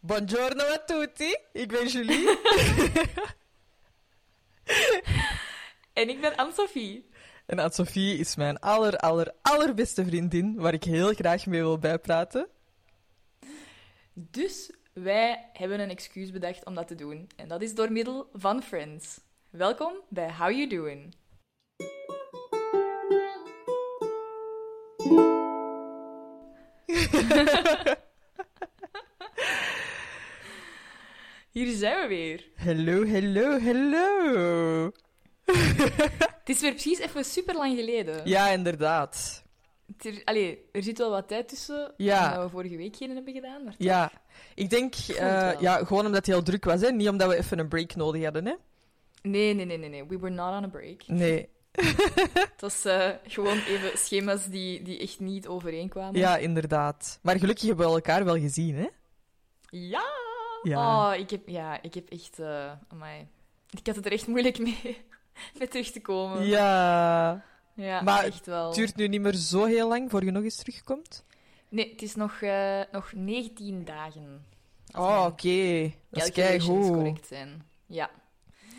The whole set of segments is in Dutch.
Buongiorno a tutti, ik ben Julie. En ik ben Anne-Sophie. en Anne-Sophie is mijn aller, aller, allerbeste vriendin, waar ik heel graag mee wil bijpraten. Dus wij hebben een excuus bedacht om dat te doen. En dat is door middel van Friends. Welkom bij How You Doing. Hier zijn we weer. Hallo, hallo, hallo. Het is weer precies even super lang geleden. Ja, inderdaad. Er, allee, er zit wel wat tijd tussen. Ja. Omdat we vorige week geen hebben gedaan. Maar Ja, ik denk, eh, ja, gewoon omdat het heel druk was, hè? niet omdat we even een break nodig hadden. Hè? Nee, nee, nee, nee, nee. We were not on a break. Nee, Het was eh, gewoon even schema's die, die echt niet overeenkwamen. ja, inderdaad. Maar gelukkig hebben we elkaar wel gezien, hè? Ja! Ja. Oh, ik heb, ja, ik heb echt... eh amai. Ik had het er echt moeilijk mee met terug te komen. Ja. Ja, Maar echt wel. Het duurt nu niet meer zo heel lang voor je nog eens terugkomt. Nee, het is nog, eh, nog 19 dagen. Oh, oké. Dat is keigoed. correct zijn. Ja.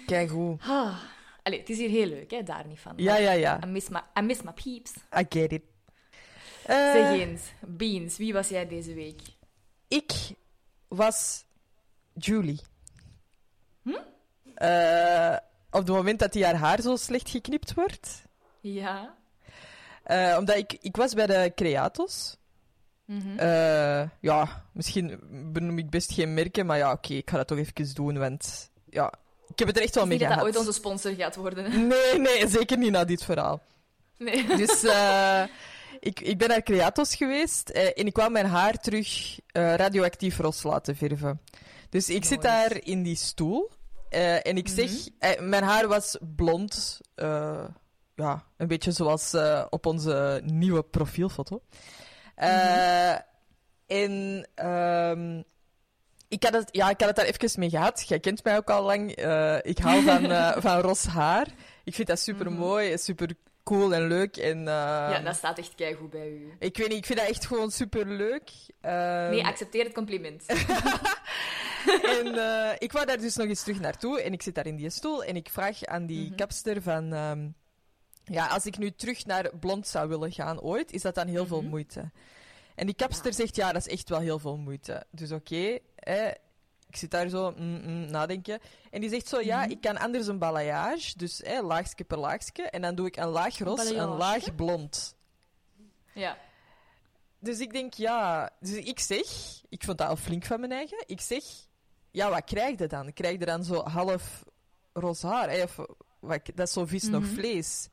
Keigoed. Ah. Allee, het is hier heel leuk, hè? daar niet van. Ja, ja, ja. I miss my, I miss my peeps. I get it. Eh, Zeg eens, Beans, wie was jij deze week? ik was Julie. Hm? Eh, op het moment dat die haar haar zo slecht geknipt wordt. Ja. Eh, omdat ik, ik was bij de Creatos. Mhm. Eh, ja, misschien benoem ik best geen merken, maar ja, oké, ik ga dat toch even doen, want ja, ik heb het er echt wel mee Niet dat dat gehad. ooit onze sponsor gaat worden. hè? Nee, nee, zeker niet na dit verhaal. Nee. Dus ik, ik ben naar Creatos geweest en ik wou mijn haar terug radioactief ros laten verven. Dus ik zit daar in die stoel eh, en ik zeg... eh, mijn haar was blond. eh, ja, een beetje zoals eh, op onze nieuwe profielfoto. Eh, En ehm, ik, had het, ja, ik had het daar even mee gehad. Jij kent mij ook al lang. Eh, ik hou van, eh, van ros haar. Ik vind dat super mooi, super cool en leuk. En, eh, Ja, dat staat echt keigoed bij u. Ik weet niet, ik vind dat echt gewoon super leuk. Nee, accepteer het compliment. en eh, ik wou daar dus nog eens terug naartoe. En ik zit daar in die stoel en ik vraag aan die Mhm. kapster van... ehm, ja, als ik nu terug naar blond zou willen gaan ooit, is dat dan heel veel Mhm. moeite? En die kapster zegt, ja, dat is echt wel heel veel moeite. Dus oké, hè, ik zit daar zo mm, mm, nadenken. En die zegt zo, ja, Mhm. ik kan anders een balayage. Dus hè, laagje per laagje. En dan doe ik een laag ros, een balayage? laag blond. Ja. Dus ik denk, ja... Dus ik zeg... Ik vond dat al flink van mijn eigen. Ik zeg, ja, wat krijg je dan? Krijg je dan zo half roze haar? hè? Of, wat, dat is zo vis nog Mhm. vlees.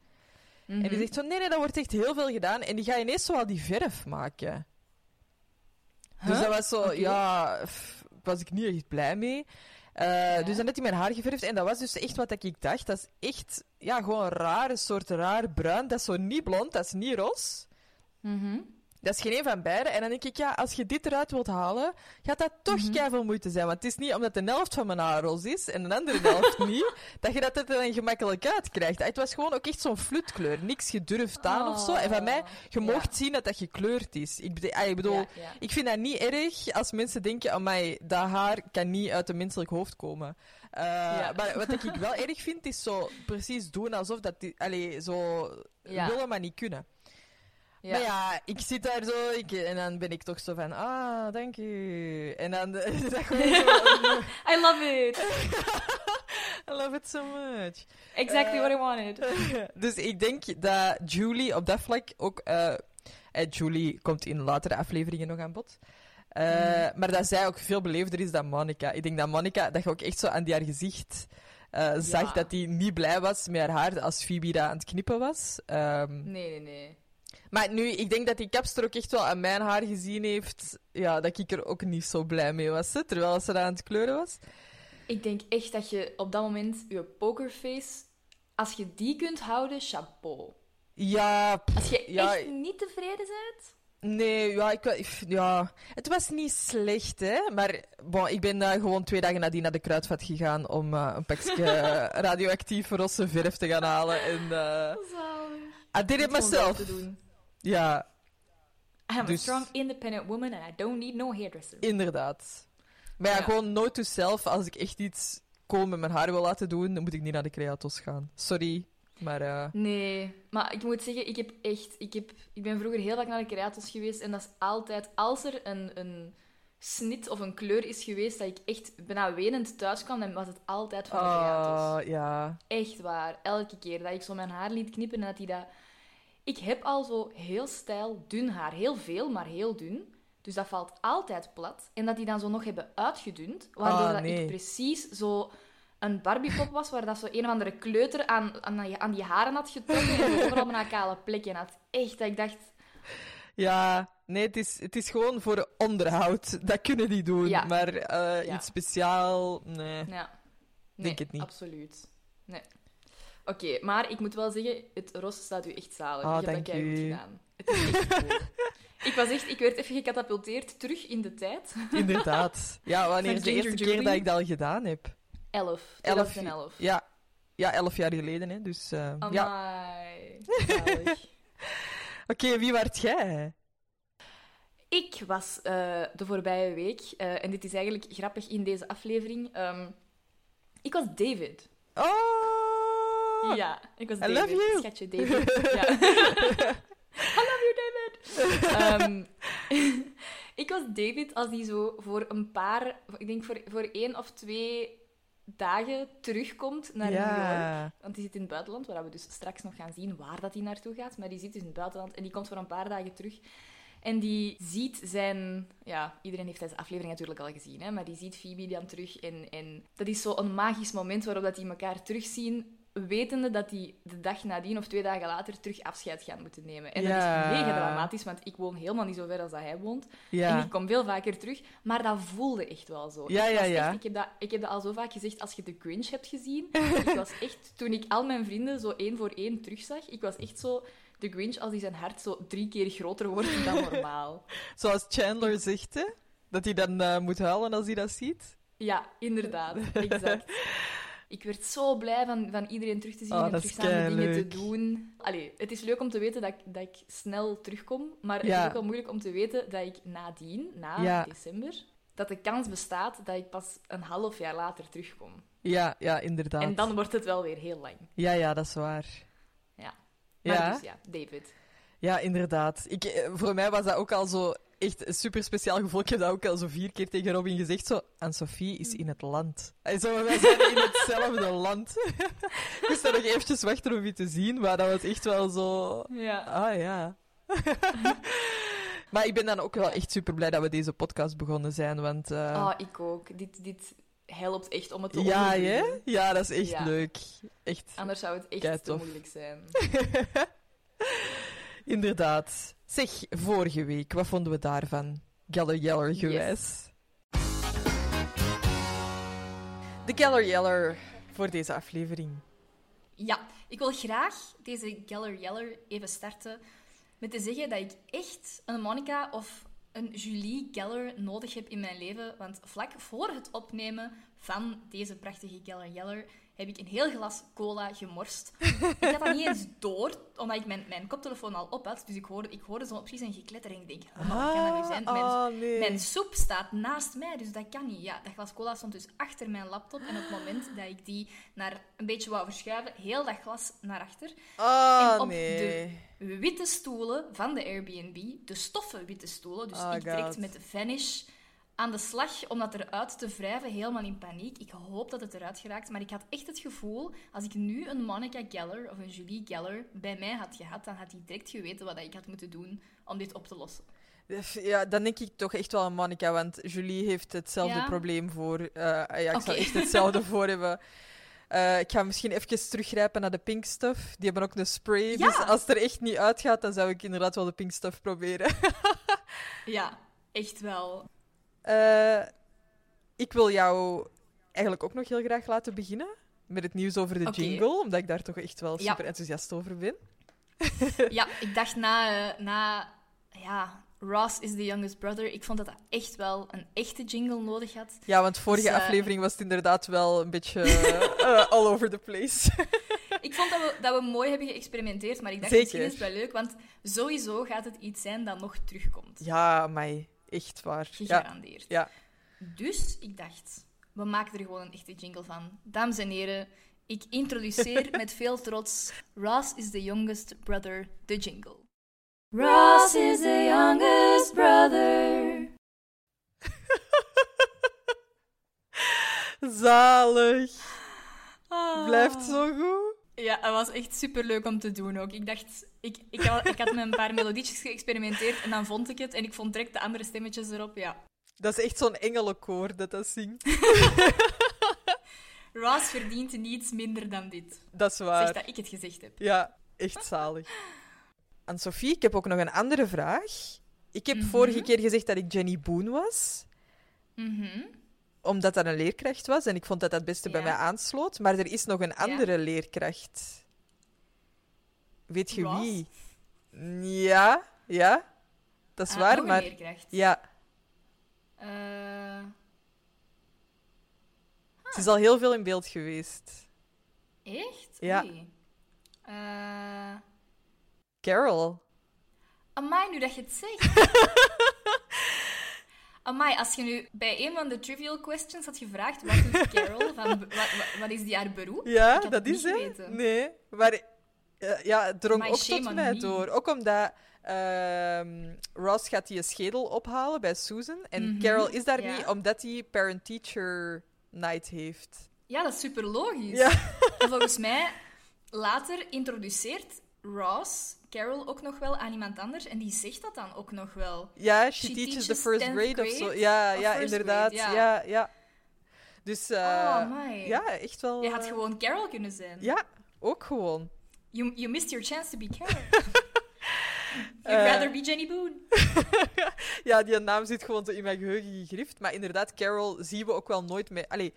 Mhm. En die zegt zo, nee, nee, dat wordt echt heel veel gedaan. En die gaat ineens zo al die verf maken. Dus dat was zo, ja... pff, was ik niet echt blij mee. Eh, Ja. Dus dan had hij mijn haar geverfd. En dat was dus echt wat ik dacht. Dat is echt, ja, gewoon. Een soort raar bruin. Dat is zo niet blond, dat is niet roze. Mhm. Dat is geen een van beide. En dan denk ik, ja, als je dit eruit wilt halen, gaat dat toch Mhm. keiveel moeite zijn. Want het is niet omdat de helft van mijn haar roze is en de andere helft niet, dat je dat er dan gemakkelijk uit krijgt. Het was gewoon ook echt zo'n flutkleur. Niks gedurfd aan of zo. En van mij, je Ja. moogt zien dat dat gekleurd is. Ik, bede- ah, ik bedoel, Ja, ja. ik vind dat niet erg als mensen denken, amai, dat haar kan niet uit een menselijk hoofd komen. Eh, Ja. Maar wat ik wel erg vind, is zo precies doen alsof dat... die- Allee, zo Ja. willen, maar niet kunnen. Ja. Maar ja, ik zit daar zo ik, en dan ben ik toch zo van, ah, dank u. En dan is dat gewoon zo, I love it. I love it so much. Exactly Eh. what I wanted. dus ik denk dat Julie op dat vlak ook... eh, eh, Julie komt in latere afleveringen nog aan bod. Eh, Mhm. Maar dat zij ook veel beleefder is dan Monica. Ik denk dat Monica, dat je ook echt zo aan die haar gezicht eh, zag Ja. dat die niet blij was met haar haar als Phoebe dat aan het knippen was. Ehm, Nee, nee, nee. Maar nu, ik denk dat die kapster ook echt wel aan mijn haar gezien heeft. Ja, dat ik er ook niet zo blij mee was. Hè, terwijl ze daar aan het kleuren was. Ik denk echt dat je op dat moment je pokerface, als je die kunt houden, chapeau. Ja, pff, Als je Ja, echt niet tevreden bent, nee, ja, ik, ja, het was niet slecht, hè. Maar bon, ik ben daar gewoon twee dagen nadien naar de kruidvat gegaan om eh, een pakje radioactief rosse verf te gaan halen. En eh I did it myself. te doen. Ja, I'm Dus- a strong, independent woman and I don't need no hairdresser. inderdaad. Maar ja, Ja. gewoon note to self. Als ik echt iets cool met mijn haar wil laten doen, dan moet ik niet naar de creatos gaan. Sorry, maar... eh, Nee, maar ik moet zeggen, ik heb echt... Ik, heb, ik ben vroeger heel vaak naar de creators geweest en dat is altijd... Als er een, een snit of een kleur is geweest dat ik echt bijna wenend thuis kwam, dan was het altijd van de creators. ah, ja. Echt waar. Elke keer dat ik zo mijn haar liet knippen en dat hij dat... Ik heb al zo heel stijl dun haar. Heel veel, maar heel dun. Dus dat valt altijd plat. En dat die dan zo nog hebben uitgedund. Waardoor Ah, dat nee. ik precies zo een Barbiepop was, waar dat zo een of andere kleuter aan, aan, die- aan die haren had getrokken en overal bijna kale plekken had. Echt, dat ik dacht... Ja, nee, het is, het is gewoon voor onderhoud. Dat kunnen die doen. Ja. Maar eh, Ja. iets speciaal, nee. Ja. Denk het niet. absoluut. Nee. Oké, maar ik moet wel zeggen, het ros staat u echt zalig. Ah, je hebt dat goed gedaan. Het is echt cool. ik was echt... Ik werd even gecatapulteerd terug in de tijd. Inderdaad. Ja, wanneer is de eerste keer dat ik dat al gedaan heb? 11. Elf. 2011. Ja, ja elf jaar geleden, hè. Dus, eh, ja. Oké, wie waart jij? Ik was eh, de voorbije week, eh, en dit is eigenlijk grappig in deze aflevering, ehm, ik was David. Oh! Ja, ik was I David. love you. Schatje David. ja. I love you, David. Ehm, ik was David als die zo voor een paar, ik denk voor, voor één of twee dagen terugkomt naar New York. ja. Want die zit in het buitenland, waar we dus straks nog gaan zien waar dat hij naartoe gaat. Maar die zit dus in het buitenland en die komt voor een paar dagen terug. En die ziet zijn... Ja, iedereen heeft deze aflevering natuurlijk al gezien, hè, maar die ziet Phoebe dan terug. En, en dat is zo een magisch moment waarop dat die elkaar terugzien, wetende dat die de dag nadien of twee dagen later terug afscheid gaan moeten nemen. En dat is mega dramatisch, want ik woon helemaal niet zo ver als dat hij woont. En ik kom veel vaker terug, maar dat voelde echt wel zo. Ja, Ik ja, was ja. Echt, ik, heb dat, ik heb dat al zo vaak gezegd als je The Grinch hebt gezien. ik was echt, toen ik al mijn vrienden zo één voor één terugzag, ik was echt zo The Grinch als die zijn hart zo drie keer groter wordt dan normaal. Zoals Chandler zegt, hè? Dat hij dan eh, moet huilen als hij dat ziet. Ja, inderdaad, exact. Ik werd zo blij van, van iedereen terug te zien Oh, en terug samen dingen te doen. Allee, het is leuk om te weten dat ik, dat ik snel terugkom, maar het Ja. is ook wel moeilijk om te weten dat ik nadien, na Ja. december, dat de kans bestaat dat ik pas een half jaar later terugkom. Ja, ja, inderdaad. En dan wordt het wel weer heel lang. Ja, ja, dat is waar. Ja. Maar Ja, dus ja, David. Ja inderdaad. Ik, eh, voor mij was dat ook al zo echt een super speciaal gevoel. Ik heb dat ook al zo vier keer tegen Robin gezegd. Zo, Anne-Sophie is in het land. En zo, wij zijn in hetzelfde land. ik moest daar nog eventjes wachten om je te zien, maar dat was echt wel zo... Ja. Ah ja. maar ik ben dan ook wel echt super blij dat we deze podcast begonnen zijn, want... eh, Oh, ik ook. Dit, dit helpt echt om het te ja, hè? Ja, dat is echt Ja. leuk. Echt, Anders zou het echt te moeilijk zijn. inderdaad. Zeg, vorige week, wat vonden we daarvan? Geller Yeller gewijs. De Geller Yeller voor deze aflevering. Ja, ik wil graag deze Geller Yeller even starten met te zeggen dat ik echt een Monica of een Julie Geller nodig heb in mijn leven. Want vlak voor het opnemen van deze prachtige Geller Yeller heb ik een heel glas cola gemorst. ik had dat niet eens door, omdat ik mijn, mijn koptelefoon al op had. Dus ik hoorde, ik hoorde zo precies een gekletter en ik denk, oh, wat kan dat nu zijn? Mijn, Ah, nee. mijn soep staat naast mij, dus dat kan niet. Ja, dat glas cola stond dus achter mijn laptop. En op het moment dat ik die naar een beetje wou verschuiven, heel dat glas naar achter. Ah, en op nee. De witte stoelen van de Airbnb, de stoffen witte stoelen. Dus Oh, ik direct met de vanish aan de slag om dat eruit te wrijven, helemaal in paniek. Ik hoop dat het eruit geraakt, maar ik had echt het gevoel, als ik nu een Monica Geller of een Julie Geller bij mij had gehad, dan had hij direct geweten wat ik had moeten doen om dit op te lossen. Ja, dan denk ik toch echt wel aan Monica, want Julie heeft hetzelfde Ja? probleem voor. eh, ja, ik zou Oké. echt hetzelfde voor hebben. Eh, ik ga misschien even teruggrijpen naar de pink stuff. Die hebben ook een spray. Ja. Dus als het er echt niet uitgaat, dan zou ik inderdaad wel de pink stuff proberen. Ja, echt wel. Eh, ik wil jou eigenlijk ook nog heel graag laten beginnen met het nieuws over de jingle, omdat ik daar toch echt wel Ja. super enthousiast over ben. Ja, ik dacht na, eh, na ja, Ross is the youngest brother, ik vond dat dat echt wel een echte jingle nodig had. Ja, want vorige Dus, eh, aflevering was het inderdaad wel een beetje all over the place. Ik vond dat we, dat we mooi hebben geëxperimenteerd, maar ik dacht Zeker. misschien is het wel leuk, want sowieso gaat het iets zijn dat nog terugkomt. ja, mij echt waar. Ja, Gegarandeerd. ja. Dus ik dacht, we maken er gewoon een echte jingle van. Dames en heren, ik introduceer met veel trots Ross is the youngest brother, the jingle. Ross is the youngest brother. Zalig. Ah. Blijft zo goed. Ja, het was echt superleuk om te doen ook. Ik dacht, ik, ik, had, ik had met een paar melodietjes geëxperimenteerd en dan vond ik het en ik vond direct de andere stemmetjes erop. Ja. Dat is echt zo'n engelenkoor dat dat zingt. Ross verdient niets minder dan dit. Dat is Zeg waar. dat ik het gezegd heb. Ja, echt zalig. Aan Sophie, ik heb ook nog een andere vraag. Ik heb Mhm. vorige keer gezegd dat ik Jenny Boone was, Mhm. omdat dat een leerkracht was en ik vond dat dat het beste bij Ja. mij aansloot. Maar er is nog een andere leerkracht. Weet je wie? Ja, ja, dat is Ah, waar, maar ja, Eh, ze is al heel veel in beeld geweest. echt? Ja. Oei. Eh, Carol. amai, nu dat je het zegt. Amai, als je nu bij een van de trivial questions had gevraagd wat doet Carol, van, wat, wat, is die haar beroep? Ja, dat het is geweten. Nee, maar eh, ja, het drong ook tot mij me. door. Ook omdat ehm, Ross gaat die schedel ophalen bij Susan en Mhm, Carol is daar ja. niet omdat hij parent-teacher night heeft. Ja, dat is super logisch. Ja. En volgens mij, later introduceert Ross Carol ook nog wel aan iemand anders en die zegt dat dan ook nog wel. Ja, she, She teaches, the first 10th grade of zo. Ja, Of ja inderdaad. grade, ja. ja. Ja, Dus eh, oh, amai. ja, echt wel. Je had eh, gewoon Carol kunnen zijn. Ja, ook gewoon. You, you missed your chance to be Carol. You'd Eh. rather be Jenny Boone. Ja, die naam zit gewoon zo in mijn geheugen gegrift. Maar inderdaad, Carol zien we ook wel nooit meer. Allee,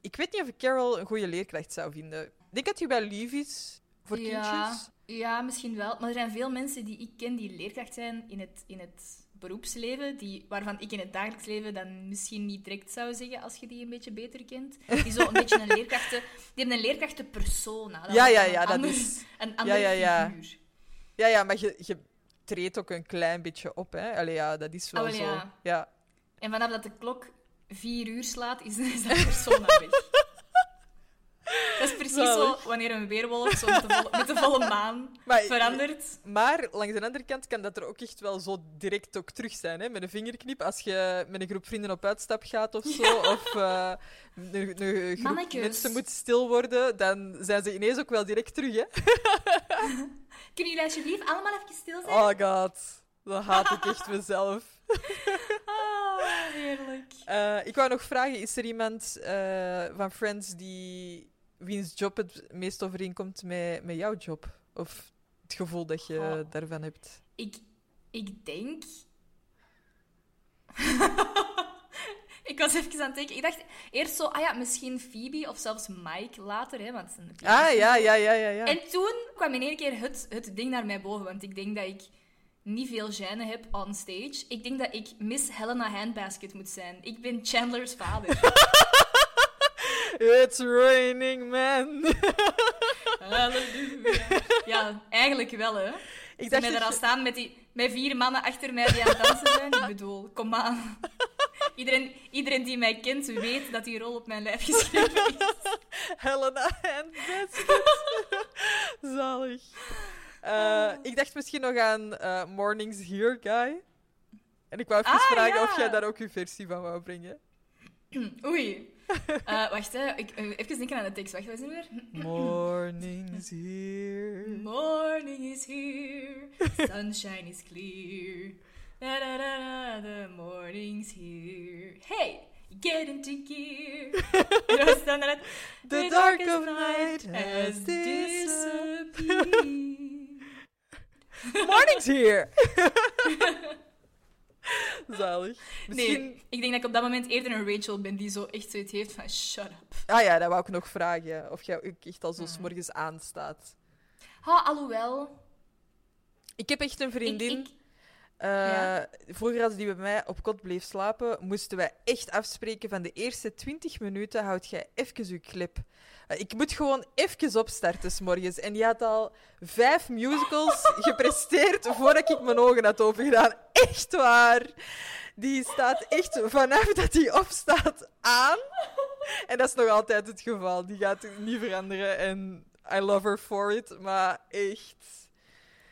ik weet niet of ik Carol een goede leerkracht zou vinden. Ik denk dat hij wel lief is voor ja, kindjes. ja, misschien wel. Maar er zijn veel mensen die ik ken die leerkracht zijn in het, in het beroepsleven, die, waarvan ik in het dagelijks leven dan misschien niet direct zou zeggen als je die een beetje beter kent. Die zo een beetje een leerkrachten... Die hebben een leerkrachten persona. Ja, ja, ja, dat ander, is... Een ander ja, ja. figuur. Ja, ja, maar je, je treedt ook een klein beetje op, hè. Allee, ja, dat is wel wel, zo. ja. ja. En vanaf dat de klok vier uur slaat, is, is dat persona weg. Dat is precies Zalig. zo wanneer een weerwolf zo met de volle, met de volle maan Maar, verandert. Maar langs de andere kant kan dat er ook echt wel zo direct ook terug zijn, hè? met een vingerknip. Als je met een groep vrienden op uitstap gaat of zo, of een, een groep Mannetjes. mensen moet stil worden, dan zijn ze ineens ook wel direct terug. Hè? Kunnen jullie alsjeblieft allemaal even stil zijn? Oh god, dan haat ik echt mezelf. Ah, heerlijk. Eh, ik wou nog vragen, is er iemand eh, van Friends die wiens job het meest overeenkomt met, met jouw job? Of het gevoel dat je Goh. daarvan hebt? Ik, ik denk... ik was even aan het denken. Ik dacht eerst zo, ah ja, misschien Phoebe of zelfs Mike later, hè, want... het Ah, ja, ja, ja, ja. ja. En toen kwam in één keer het, het ding naar mij boven, want ik denk dat ik niet veel gêne heb on stage. Ik denk dat ik Miss Helena Handbasket moet zijn. Ik ben Chandler's vader. It's raining man. Halleluja. Ja, eigenlijk wel, hè. Ik dacht mij daar al je- staan met, die, met vier mannen achter mij die aan het dansen zijn. Ik bedoel, kom aan. Iedereen, iedereen die mij kent, weet dat die rol op mijn lijf geschreven is. Helena Handbasket. Zalig. Eh, ik dacht misschien nog aan eh, Mornings Here Guy. En ik wou even Ah, vragen ja. of jij daar ook uw versie van wou brengen. Oei. Eh, wacht, hè. Ik, eh, even denken aan de tekst. Wacht, wat is het weer? Mornings Here. Morning is here, sunshine is clear. Da, da, da, da, the morning's here. Hey, get into gear. En dan staan The dark of night has disappeared. Mornings Here. Zalig. Misschien... Nee, ik denk dat ik op dat moment eerder een Rachel ben die zo echt zoiets heeft van shut up. Ah ja, dat wou ik nog vragen. Of jij ook echt al zo Hmm. 's morgens aanstaat. Ha, alhoewel. Ik heb echt een vriendin. ik, eh, Ja. Vroeger, als die bij mij op kot bleef slapen, moesten wij echt afspreken van de eerste 20 minuten houd jij even je clip. Eh, ik moet gewoon even opstarten 's morgens. En die had al vijf musicals gepresteerd voordat ik mijn ogen had opengedaan. Echt waar. die staat echt vanaf dat hij opstaat aan. En dat is nog altijd het geval. Die gaat niet veranderen. En I love her for it. Maar echt.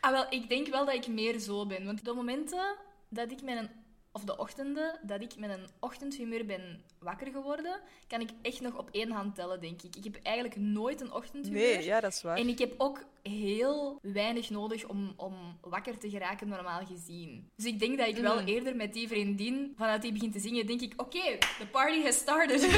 Ah, wel, ik denk wel dat ik meer zo ben. Want de momenten dat ik met een... Of de ochtenden dat ik met een ochtendhumeur ben wakker geworden, kan ik echt nog op één hand tellen, denk ik. Ik heb eigenlijk nooit een ochtendhumeur. Nee, ja, dat is waar. En ik heb ook heel weinig nodig om, om wakker te geraken, normaal gezien. Dus ik denk dat ik wel Mm. eerder met die vriendin, vanuit die begint te zingen, denk ik, oké, the party has started.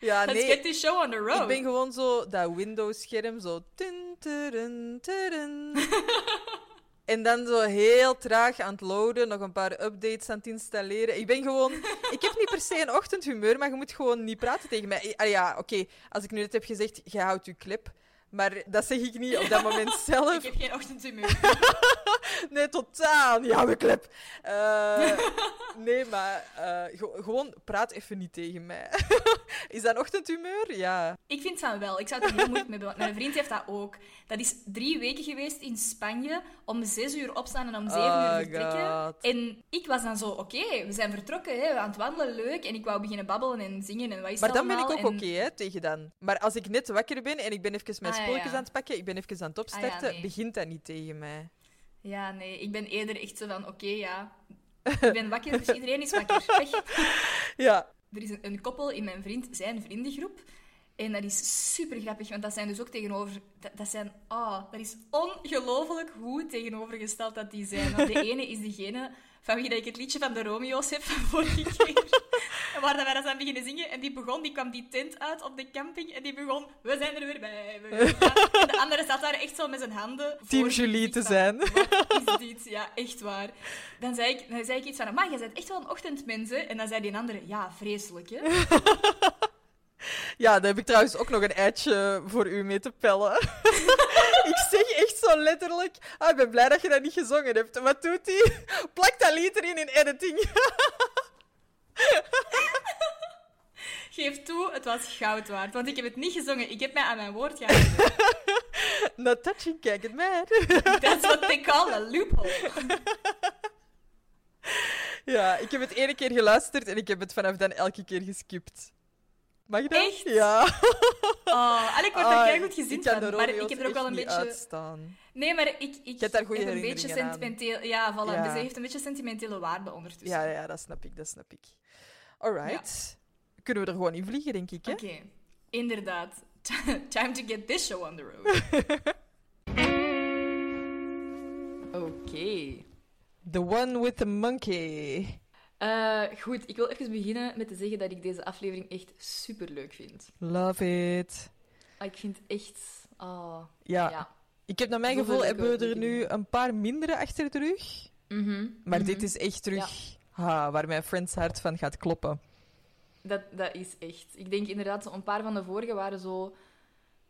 Ja, Let's nee. get this show on the road. Ik ben gewoon zo dat Windows-scherm, zo. tun. en dan zo heel traag aan het loaden, nog een paar updates aan het installeren. Ik ben gewoon. Ik heb niet per se een ochtendhumeur, maar je moet gewoon niet praten tegen mij. Ah ja, oké, als ik nu net heb gezegd, jij houdt je clip. Maar dat zeg ik niet op dat moment zelf. Ik heb geen ochtendhumeur. Nee, totaal. Hou je clip. Eh, nee, maar eh, ge- gewoon praat even niet tegen mij. Is dat een ochtendhumeur? Ja. Ik vind van wel. Ik zou het er heel moeilijk mee hebben. want Mijn vriend heeft dat ook. Dat is drie weken geweest in Spanje. Om zes uur opstaan en om zeven Oh, uur vertrekken. God. En ik was dan zo, oké, we zijn vertrokken, hè, we aan het wandelen, leuk. En ik wou beginnen babbelen en zingen en wat is Maar dan ben ik ook oké, hè, tegen dan. Maar als ik net wakker ben en ik ben even mijn Ah, ja, spulletjes aan het pakken, ik ben even aan het opstarten, Ah, nee. begint dat niet tegen mij. Ja, nee, ik ben eerder echt zo van, oké, ja. Ik ben wakker, dus iedereen is wakker. Weg. Ja. Er is een, een koppel in mijn vriend, zijn vriendengroep. En dat is super grappig, want dat zijn dus ook tegenover... Dat, dat zijn... Oh, dat is ongelooflijk hoe tegenovergesteld dat die zijn. Want de ene is degene van wie dat ik het liedje van de Romeo's heb van vorige keer. En waar dat wij dat aan beginnen zingen. En die begon, die kwam die tent uit op de camping. En die begon, we zijn er weer bij. En de andere zat daar echt zo met zijn handen... voor Team Julie te van, zijn. Wat is dit? Ja, echt waar. Dan zei ik, dan zei ik iets van, maar jij bent echt wel een ochtendmens, hè? En dan zei die andere, ja, vreselijk, hè? Ja, daar heb ik trouwens ook nog een eitje voor u mee te pellen. ik zeg echt zo letterlijk, ah, ik ben blij dat je dat niet gezongen hebt. Wat doet hij? Plakt dat lied erin in editing. Geef toe, het was goud waard. Want ik heb het niet gezongen. Ik heb mij aan mijn woord gehouden. Not touching, kijk het maar. That's what they call a loophole. Ja, ik heb het ene keer geluisterd en ik heb het vanaf dan elke keer geskipt. Mag dat? Echt? Ja. Oh, en ik word Ah, er heel goed ik kan van. Maar ik heb er ook wel een beetje... uitstaan. Nee, maar ik, ik hebt daar heb een beetje sentimenteel... Ja, voilà. Ja. Dus hij heeft een beetje sentimentele waarde ondertussen. Ja, ja, dat snap ik, dat snap ik. Alright. Kunnen we er gewoon in vliegen, denk ik, hè? Oké, inderdaad. Time to get this show on the road. Oké. The one with the monkey. Eh, goed, ik wil even beginnen met te zeggen dat ik deze aflevering echt super leuk vind. Love it. Ah, ik vind echt. Oh, Ja, ja. ik heb naar mijn Zoveel gevoel hebben we er nu een paar mindere achter de rug. Mhm, Maar mhm. dit is echt terug ha, waar mijn friends hart van gaat kloppen. Dat, dat is echt. Ik denk inderdaad, een paar van de vorige waren zo.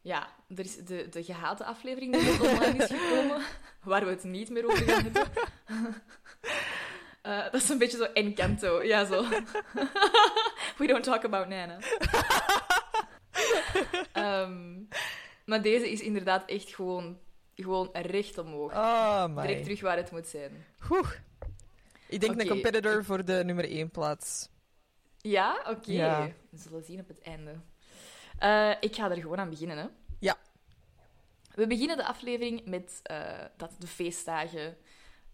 Ja, er is de, de gehate aflevering die online is gekomen, waar we het niet meer over gaan hebben. Eh, dat is een beetje zo Encanto. Ja, zo. We don't talk about Nana. Ehm, maar deze is inderdaad echt gewoon, gewoon recht omhoog. Oh, Direct terug waar het moet zijn. Oeh. Ik denk een competitor voor de nummer 1 plaats. Ja, oké. Ja. We zullen zien op het einde. Eh, ik ga er gewoon aan beginnen, hè. Ja. We beginnen de aflevering met eh, dat de feestdagen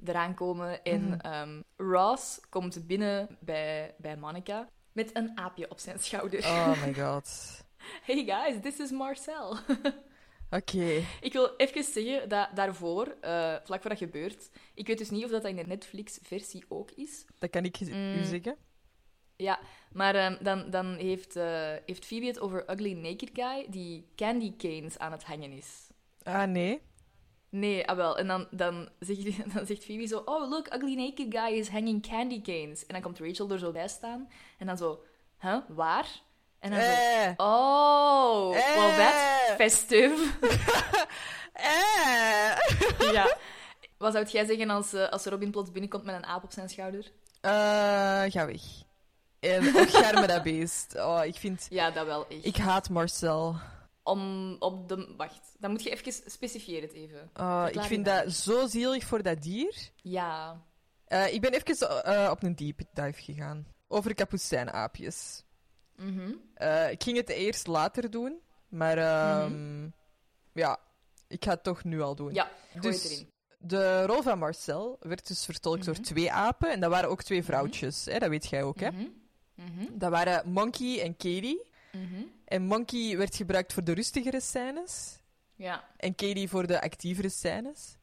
eraan komen. En Mhm. ehm, Ross komt binnen bij, bij Monica met een aapje op zijn schouder. Oh my god. Hey guys, this is Marcel. Oké. ik wil even zeggen dat daarvoor, eh, vlak voor dat gebeurt, ik weet dus niet of dat in de Netflix-versie ook is. Dat kan ik u Mm. zeggen. Ja, maar ehm, dan, dan heeft, eh, heeft Phoebe het over Ugly Naked Guy die candy canes aan het hangen is. Ah, nee. Nee, ah wel. En dan, dan, zegt, dan zegt Phoebe zo... Oh, look, Ugly Naked Guy is hanging candy canes. En dan komt Rachel er zo bij staan. En dan zo... Huh? Waar? En dan zo... Eh. Oh, well, that's Eh. festive. Eh. ja. Wat zou jij zeggen als, eh, als Robin plots binnenkomt met een aap op zijn schouder? Eh, ga weg. En opschermen dat beest. Oh, ik vind... Ja, dat wel echt. Ik haat Marcel. Om op de... Wacht, dan moet je even specifieren het even. Oh, ik vind dat zo zielig voor dat dier. Ja. Eh, ik ben even eh, op een deep dive gegaan. Over kapucijnaapjes. Mhm. Eh, ik ging het eerst later doen, maar ehm, ja, ik ga het toch nu al doen. Ja, gooi Dus- erin. De rol van Marcel werd dus vertolkt door Mhm. twee apen. En dat waren ook twee vrouwtjes. Hè? Dat weet jij ook, hè? Mhm. Mhm. Dat waren Monkey en Katie. Mhm. En Monkey werd gebruikt voor de rustigere scènes. Ja. En Katie voor de actievere scènes.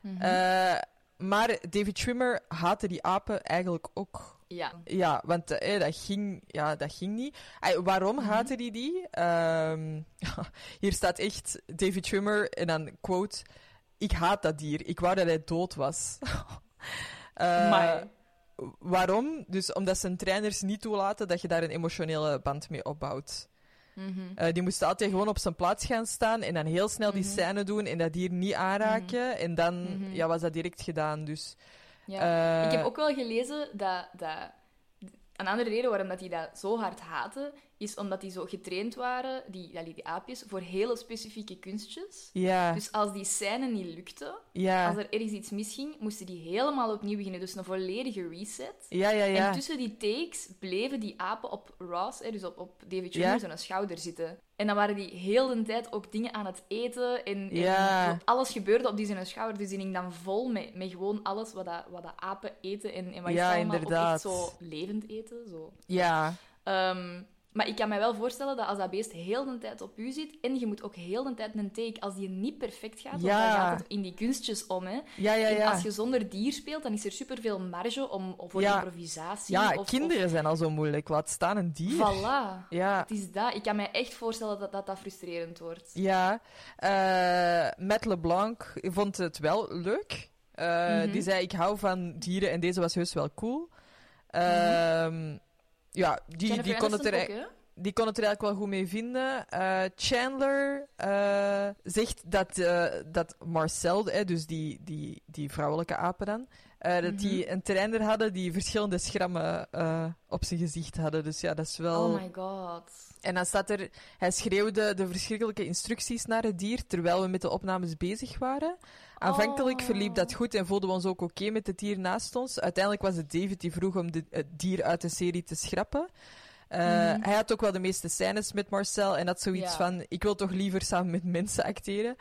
Mhm. Eh, maar David Schwimmer haatte die apen eigenlijk ook. ja. Ja, want eh, dat, ging, ja, dat ging niet. Ay, waarom Mhm. haatte hij die? Ehm, hier staat echt David Schwimmer en dan quote... Ik haat dat dier. Ik wou dat hij dood was. Eh, Maar. Waarom? Dus omdat zijn trainers niet toelaten dat je daar een emotionele band mee opbouwt. Mhm. Eh, die moesten altijd gewoon op zijn plaats gaan staan en dan heel snel die Mhm. scène doen en dat dier niet aanraken. En dan Mhm. ja, was dat direct gedaan. Dus, Ja. eh, Ik heb ook wel gelezen dat, dat een andere reden waarom dat die dat zo hard haten, is omdat die zo getraind waren, die, die aapjes, voor hele specifieke kunstjes. Ja, Dus als die scène niet lukte, ja, als er ergens iets misging, moesten die helemaal opnieuw beginnen. Dus een volledige reset. ja, ja, ja. En tussen die takes bleven die apen op Ross, hè, dus op, op David Ja. zijn schouder zitten. En dan waren die heel de tijd ook dingen aan het eten. En, en Ja. alles gebeurde op die zijn schouder. Dus die ging dan vol met, met gewoon alles wat, dat, wat dat apen eten. En, en wat is Ja, allemaal inderdaad. ook echt zo levend eten. Zo. ja. Ehm, maar ik kan me wel voorstellen dat als dat beest heel de tijd op u zit en je moet ook heel de tijd een take, als die niet perfect gaat, want Ja. dan gaat het in die kunstjes om. Hè. Ja, ja, En als je zonder dier speelt, dan is er superveel marge om, voor improvisatie. Ja, of, kinderen zijn al zo moeilijk. Laat staan een dier. Voilà. Ja, Het is dat. Ik kan me echt voorstellen dat dat, dat frustrerend wordt. ja. Eh Matt LeBlanc vond het wel leuk. Eh, Mhm. Die zei, ik hou van dieren en deze was heus wel cool. Ehm, Ja, die, Jennifer die, kon het er, hè? die kon het er eigenlijk wel goed mee vinden. Eh, Chandler eh, zegt dat, eh, dat Marcel, dus die, die, die vrouwelijke apen dan, dat die Mhm. een trainer hadden die verschillende schrammen op zijn gezicht hadden. Dus ja, dat is wel... Oh my god. En dan staat er, hij schreeuwde de verschrikkelijke instructies naar het dier terwijl we met de opnames bezig waren. Aanvankelijk Oh. verliep dat goed en voelden we ons ook oké met het dier naast ons. Uiteindelijk was het David die vroeg om de, het dier uit de serie te schrappen. Eh, Mhm. Hij had ook wel de meeste scènes met Marcel en had zoiets Ja. van: ik wil toch liever samen met mensen acteren.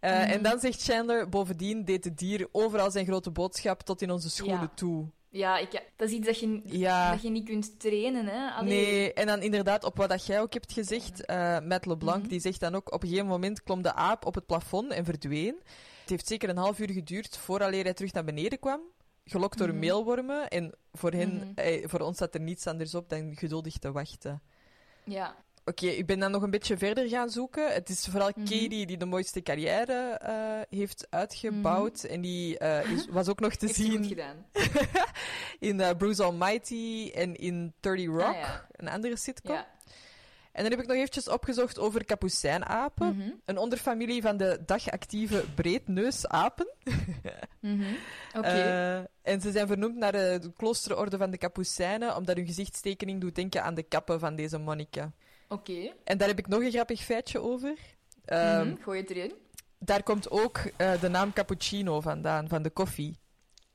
Eh, Mhm. En dan zegt Chandler: bovendien deed het dier overal zijn grote boodschap tot in onze schoenen Ja. toe. Ja, ik, dat is iets dat je, Ja. dat je niet kunt trainen, hè? Allee. Nee, en dan inderdaad, op wat dat jij ook hebt gezegd, eh Matt LeBlanc, Mhm. die zegt dan ook, op een gegeven moment klom de aap op het plafond en verdween. Het heeft zeker een half uur geduurd vooraleer hij terug naar beneden kwam, gelokt door Mhm. meelwormen. En voor, hen, Mhm. eh, voor ons zat er niets anders op dan geduldig te wachten. Ja. Oké, ik ben dan nog een beetje verder gaan zoeken. Het is vooral Mhm. Katie die de mooiste carrière eh, heeft uitgebouwd. En die eh, is, was ook nog te Heeft zien gedaan. in eh, Bruce Almighty en in 30 Rock, Ah, ja. een andere sitcom. Ja. En dan heb ik nog eventjes opgezocht over kapucijnapen. Mhm. Een onderfamilie van de dagactieve breedneusapen. Mhm. Oké. Eh, en ze zijn vernoemd naar de, de kloosterorde van de Kapucijnen, omdat hun gezichtstekening doet denken aan de kappen van deze monniken. Oké. En daar heb ik nog een grappig feitje over. Mhm. Gooi het erin. Daar komt ook eh, de naam cappuccino vandaan, van de koffie.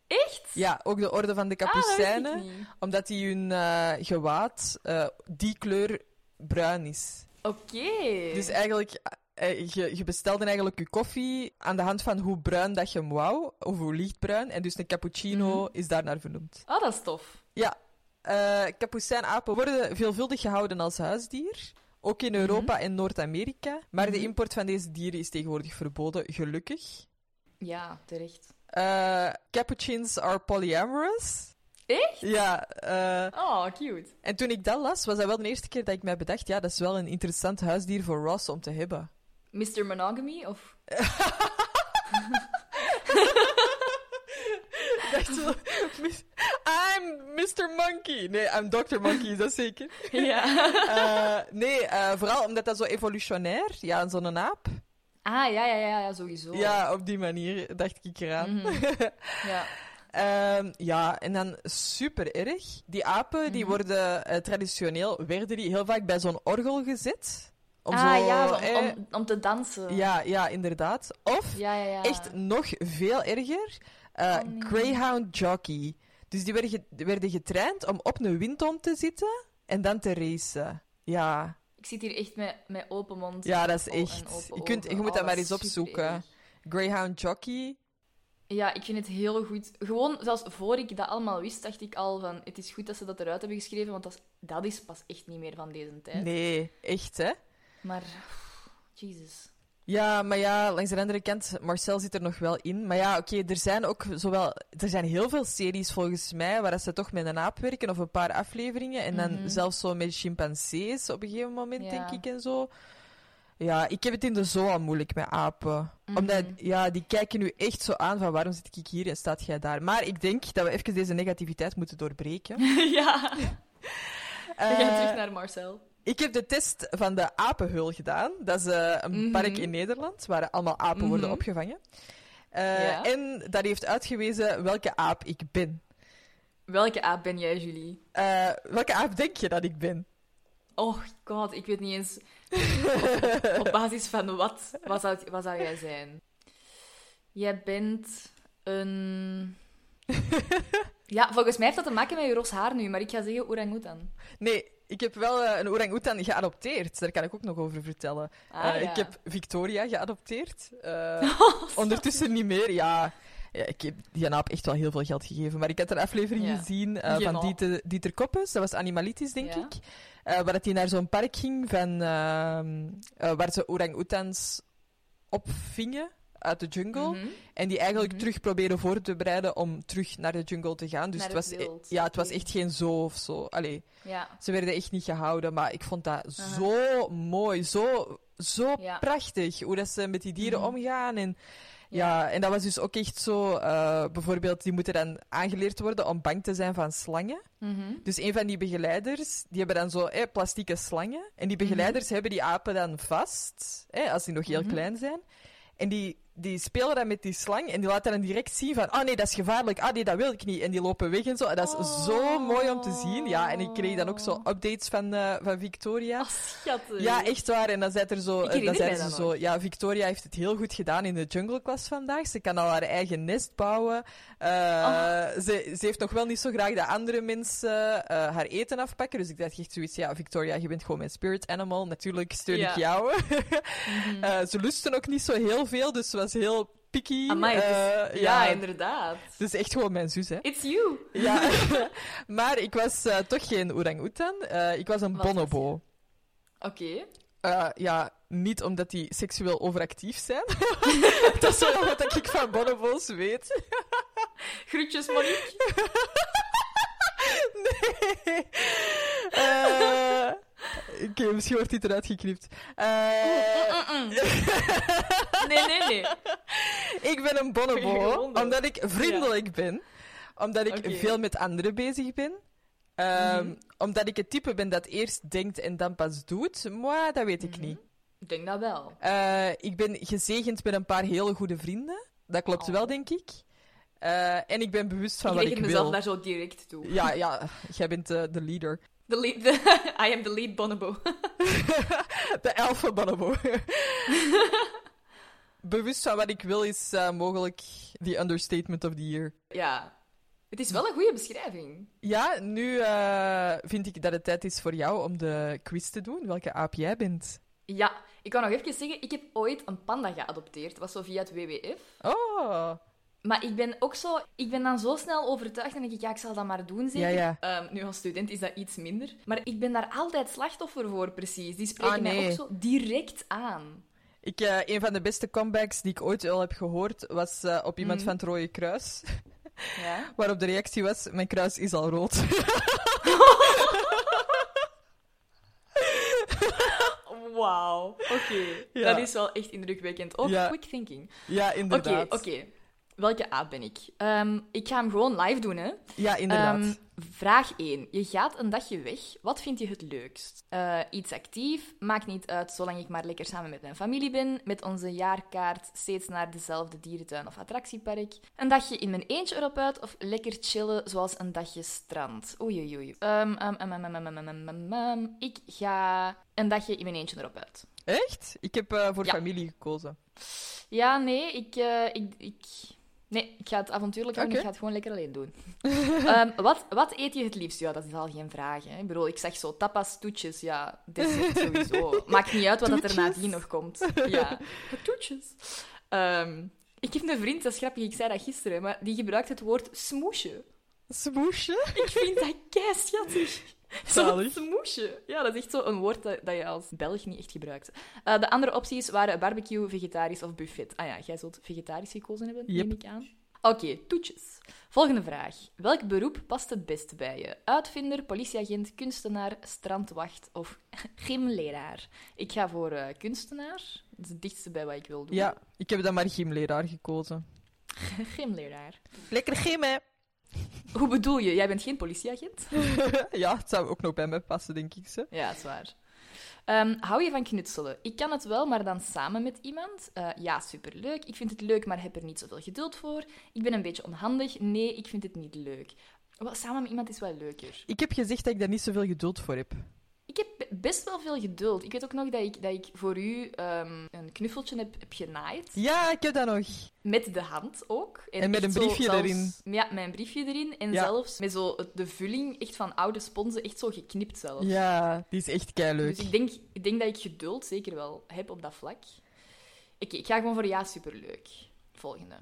Echt? Ja, ook de orde van de Ah, Kapucijnen, omdat die hun eh, gewaad eh, die kleur bruin is. Oké. Dus eigenlijk, je, je bestelde eigenlijk je koffie aan de hand van hoe bruin dat je hem wou, of hoe lichtbruin. En dus een cappuccino Mhm. is daarnaar vernoemd. Oh, dat is tof. Ja, eh kapucijnapen worden veelvuldig gehouden als huisdier. Ook in Europa en Noord-Amerika. Maar de Mhm. import van deze dieren is tegenwoordig verboden, gelukkig. Ja, terecht. Eh capuchins are polyamorous. Echt? Ja, eh, Oh, cute. en toen ik dat las, was dat wel de eerste keer dat ik mij bedacht, ja, dat is wel een interessant huisdier voor Ross om te hebben. Mr. Monogamy? Of... Ik dacht zo, "Mis- I'm Mr. Monkey. Nee, I'm Dr. Monkey, is dat zeker? ja. Eh, nee, eh, vooral omdat dat zo evolutionair, ja, zo'n aap. Ah, ja, ja, ja, ja sowieso. Ja, op die manier dacht ik eraan. Mhm. Ja. Ehm, ja, en dan super erg. Die apen, die Mhm. worden eh, traditioneel, werden die heel vaak bij zo'n orgel gezet. Om ah, zo, ja, eh, om, om te dansen. ja, ja, inderdaad. Of ja, ja. ja. echt nog veel erger, eh, Oh, nee. Greyhound Jockey. Dus die werden, getraind om op een windtom te zitten en dan te racen. Ja, Ik zit hier echt met, met open mond. ja dat is Oh, echt. Je, kunt, je moet Oh, dat maar is eens opzoeken. Greyhound Jockey. Ja, ik vind het heel goed. Gewoon, zelfs voor ik dat allemaal wist, dacht ik al van... Het is goed dat ze dat eruit hebben geschreven, want dat is, dat is pas echt niet meer van deze tijd. Nee, echt hè? Maar... Jesus. Ja, maar ja, langs de andere kant, Marcel zit er nog wel in. Maar ja, oké, er zijn ook zowel... Er zijn heel veel series volgens mij waar ze toch met een aap werken, of een paar afleveringen. En dan Mhm. zelfs zo met chimpansees op een gegeven moment, Ja. denk ik, en zo. Ja, ik heb het in de zoo al moeilijk met apen. Mhm. Omdat, ja, die kijken nu echt zo aan van waarom zit ik hier en staat jij daar. Maar ik denk dat we even deze negativiteit moeten doorbreken. ja. We gaan Eh, terug naar Marcel. Ik heb de test van de apenhul gedaan. Dat is eh, een Mhm. park in Nederland waar allemaal apen worden Mhm. opgevangen. Eh, Ja. En dat heeft uitgewezen welke aap ik ben. Welke aap ben jij, Julie? Eh, welke aap denk je dat ik ben? Oh god, ik weet niet eens... op, op basis van wat, wat, zou, wat zou jij zijn? Jij bent een... Ja, volgens mij heeft dat te maken met je ros haar nu, maar ik ga zeggen orang-oetan. Nee, ik heb wel eh, een orang-oetan geadopteerd. Daar kan ik ook nog over vertellen. Ah, Eh, ja. Ik heb Victoria geadopteerd. Eh, ondertussen niet meer. Ja, ja, ik heb die aap echt wel heel veel geld gegeven. Maar ik had een aflevering Ja. gezien van. Dieter, Dieter Koppes. Dat was Animalitis, denk ik. Waar dat hij naar zo'n park ging van, ehm, eh, waar ze orang-oetans opvingen uit de jungle. Mhm. En die eigenlijk Mhm. terug proberen voor te bereiden om terug naar de jungle te gaan. Dus het het was, e- ja, het was echt geen zoo of zo. Allee, Ja. ze werden echt niet gehouden, maar ik vond dat zo mooi, zo, zo Ja. prachtig hoe dat ze met die dieren Mhm. omgaan. En, ja. en dat was dus ook echt zo, eh, bijvoorbeeld, die moeten dan aangeleerd worden om bang te zijn van slangen. Dus een van die begeleiders, die hebben dan zo eh, plastieke slangen. En die begeleiders hebben die apen dan vast, eh, als die nog heel klein zijn. En die, die spelen dan met die slang en die laten dan direct zien van, ah nee, dat is gevaarlijk, ah nee, dat wil ik niet. En die lopen weg en zo. En dat is zo mooi om te zien. Ja, en ik kreeg dan ook zo updates van, eh, van Victoria. Oh, schattig. Ja, echt waar. En dan zei er zo, dan zeiden mij ze zo, ja, Victoria heeft het heel goed gedaan in de jungle class vandaag. Ze kan al haar eigen nest bouwen. Eh, Oh. ze, ze heeft nog wel niet zo graag dat andere mensen eh, haar eten afpakken. Dus ik dacht echt zoiets, ja, Victoria, je bent gewoon mijn spirit animal. Natuurlijk steun Ja. ik jou. Mhm. Ze lusten ook niet zo heel veel, dus ze was heel picky. Amai, het is- Eh, ja, ja, inderdaad. het is echt gewoon mijn zus, hè. It's you. Ja, maar ik was eh, toch geen orang-oetan. Eh, ik was een Wat bonobo. Oké. Ja, niet omdat die seksueel overactief zijn. dat is wel wat ik van bonobo's weet. Groetjes, Monique. nee. Oké, misschien wordt dit eruit geknipt. Eh, Mm-mm. Nee, nee, nee. ik ben een Gewoon omdat ik vriendelijk ben. Omdat ik veel met anderen bezig ben. Ehm, Mhm. Omdat ik het type ben dat eerst denkt en dan pas doet. Maar dat weet ik Mhm. niet. Ik denk dat wel. Eh, ik ben gezegend met een paar hele goede vrienden. Dat klopt Oh. wel, denk ik. Eh, en ik ben bewust van ik wat reken ik mezelf wil. daar zo direct toe. Ja, ja, jij bent eh, de leader. The lead, the- I am the lead bonobo. de alpha bonobo. Bewust van wat ik wil is eh, mogelijk the understatement of the year. ja. Het is wel een goede beschrijving. Ja, nu eh, vind ik dat het tijd is voor jou om de quiz te doen. Welke aap jij bent. Ja, ik kan nog even zeggen, ik heb ooit een panda geadopteerd. Dat was zo via het WWF. Oh, Maar ik ben ook zo... Ik ben dan zo snel overtuigd en denk ik, ja, ik zal dat maar doen, zeker. Ja, ja. Ehm, nu, als student is dat iets minder. Maar ik ben daar altijd slachtoffer voor, precies. Die spreken Ah, mij ook zo direct aan. Ik, eh, een van de beste comebacks die ik ooit al heb gehoord was eh, op iemand Mhm. van het Rode Kruis. Ja? Waarop de reactie was: Mijn kruis is al rood. Wauw. Oké. Ja. Dat is wel echt indrukwekkend. Ook Ja. quick thinking. ja, Oké, inderdaad. oké welke aap ben ik? Ehm, ik ga hem gewoon live doen, hè? Ja, inderdaad. Ehm, vraag 1. Je gaat een dagje weg. Wat vind je het leukst? Eh, iets actief, maakt niet uit zolang ik maar lekker samen met mijn familie ben. Met onze jaarkaart steeds naar dezelfde dierentuin of attractiepark. Een dagje in mijn eentje erop uit of lekker chillen zoals een dagje strand. Oei, oei, oei. Ehm, ik ga een dagje in mijn eentje erop uit. Echt? Ik heb eh, voor familie gekozen. Ja, nee, ik, eh, ik, ik Nee, ik ga het avontuurlijk houden. Oké. Ik ga het gewoon lekker alleen doen. Ehm, wat, wat eet je het liefst? Ja, dat is al geen vraag. Hè. Ik bedoel, ik zeg zo tapas, toetjes. Ja, dessert sowieso. Maakt niet uit wat dat er nadien nog komt. Ja, toetjes. Ehm, ik heb een vriend, dat is grappig, ik zei dat gisteren, maar die gebruikt het woord smoesje. Smoesje? Ik vind dat kei schattig. Zo'n smoesje. Ja, dat is echt zo een woord dat, dat je als Belg niet echt gebruikt. Eh, de andere opties waren barbecue, vegetarisch of buffet. Ah ja, jij zult vegetarisch gekozen hebben, Yep. neem ik aan. Oké, toetjes. Volgende vraag. Welk beroep past het beste bij je? Uitvinder, politieagent, kunstenaar, strandwacht of gymleraar? Ik ga voor eh, kunstenaar. Dat is het dichtste bij wat ik wil doen. Ja, ik heb dan maar gymleraar gekozen. Gymleraar. Lekker gymmen. Hoe bedoel je? Jij bent geen politieagent? ja, het zou ook nog bij mij passen, denk ik. Zo. Ja, dat is waar. Ehm, hou je van knutselen? Ik kan het wel, maar dan samen met iemand. Eh, ja, superleuk. Ik vind het leuk, maar heb er niet zoveel geduld voor. Ik ben een beetje onhandig. Nee, ik vind het niet leuk. Wel, samen met iemand is wel leuker. Ik heb gezegd dat ik daar niet zoveel geduld voor heb. Ik heb be- best wel veel geduld. Ik weet ook nog dat ik, dat ik voor u ehm, een knuffeltje heb, heb genaaid. Ja, ik heb dat nog. Met de hand ook. En met een briefje zelfs- erin. Ja, met een briefje erin. En Ja. zelfs met zo de vulling echt van oude sponsen, echt zo geknipt zelfs. Ja, die is echt keileuk. Dus ik denk, ik denk dat ik geduld zeker wel heb op dat vlak. Oké, ik ga gewoon voor ja, superleuk. Volgende.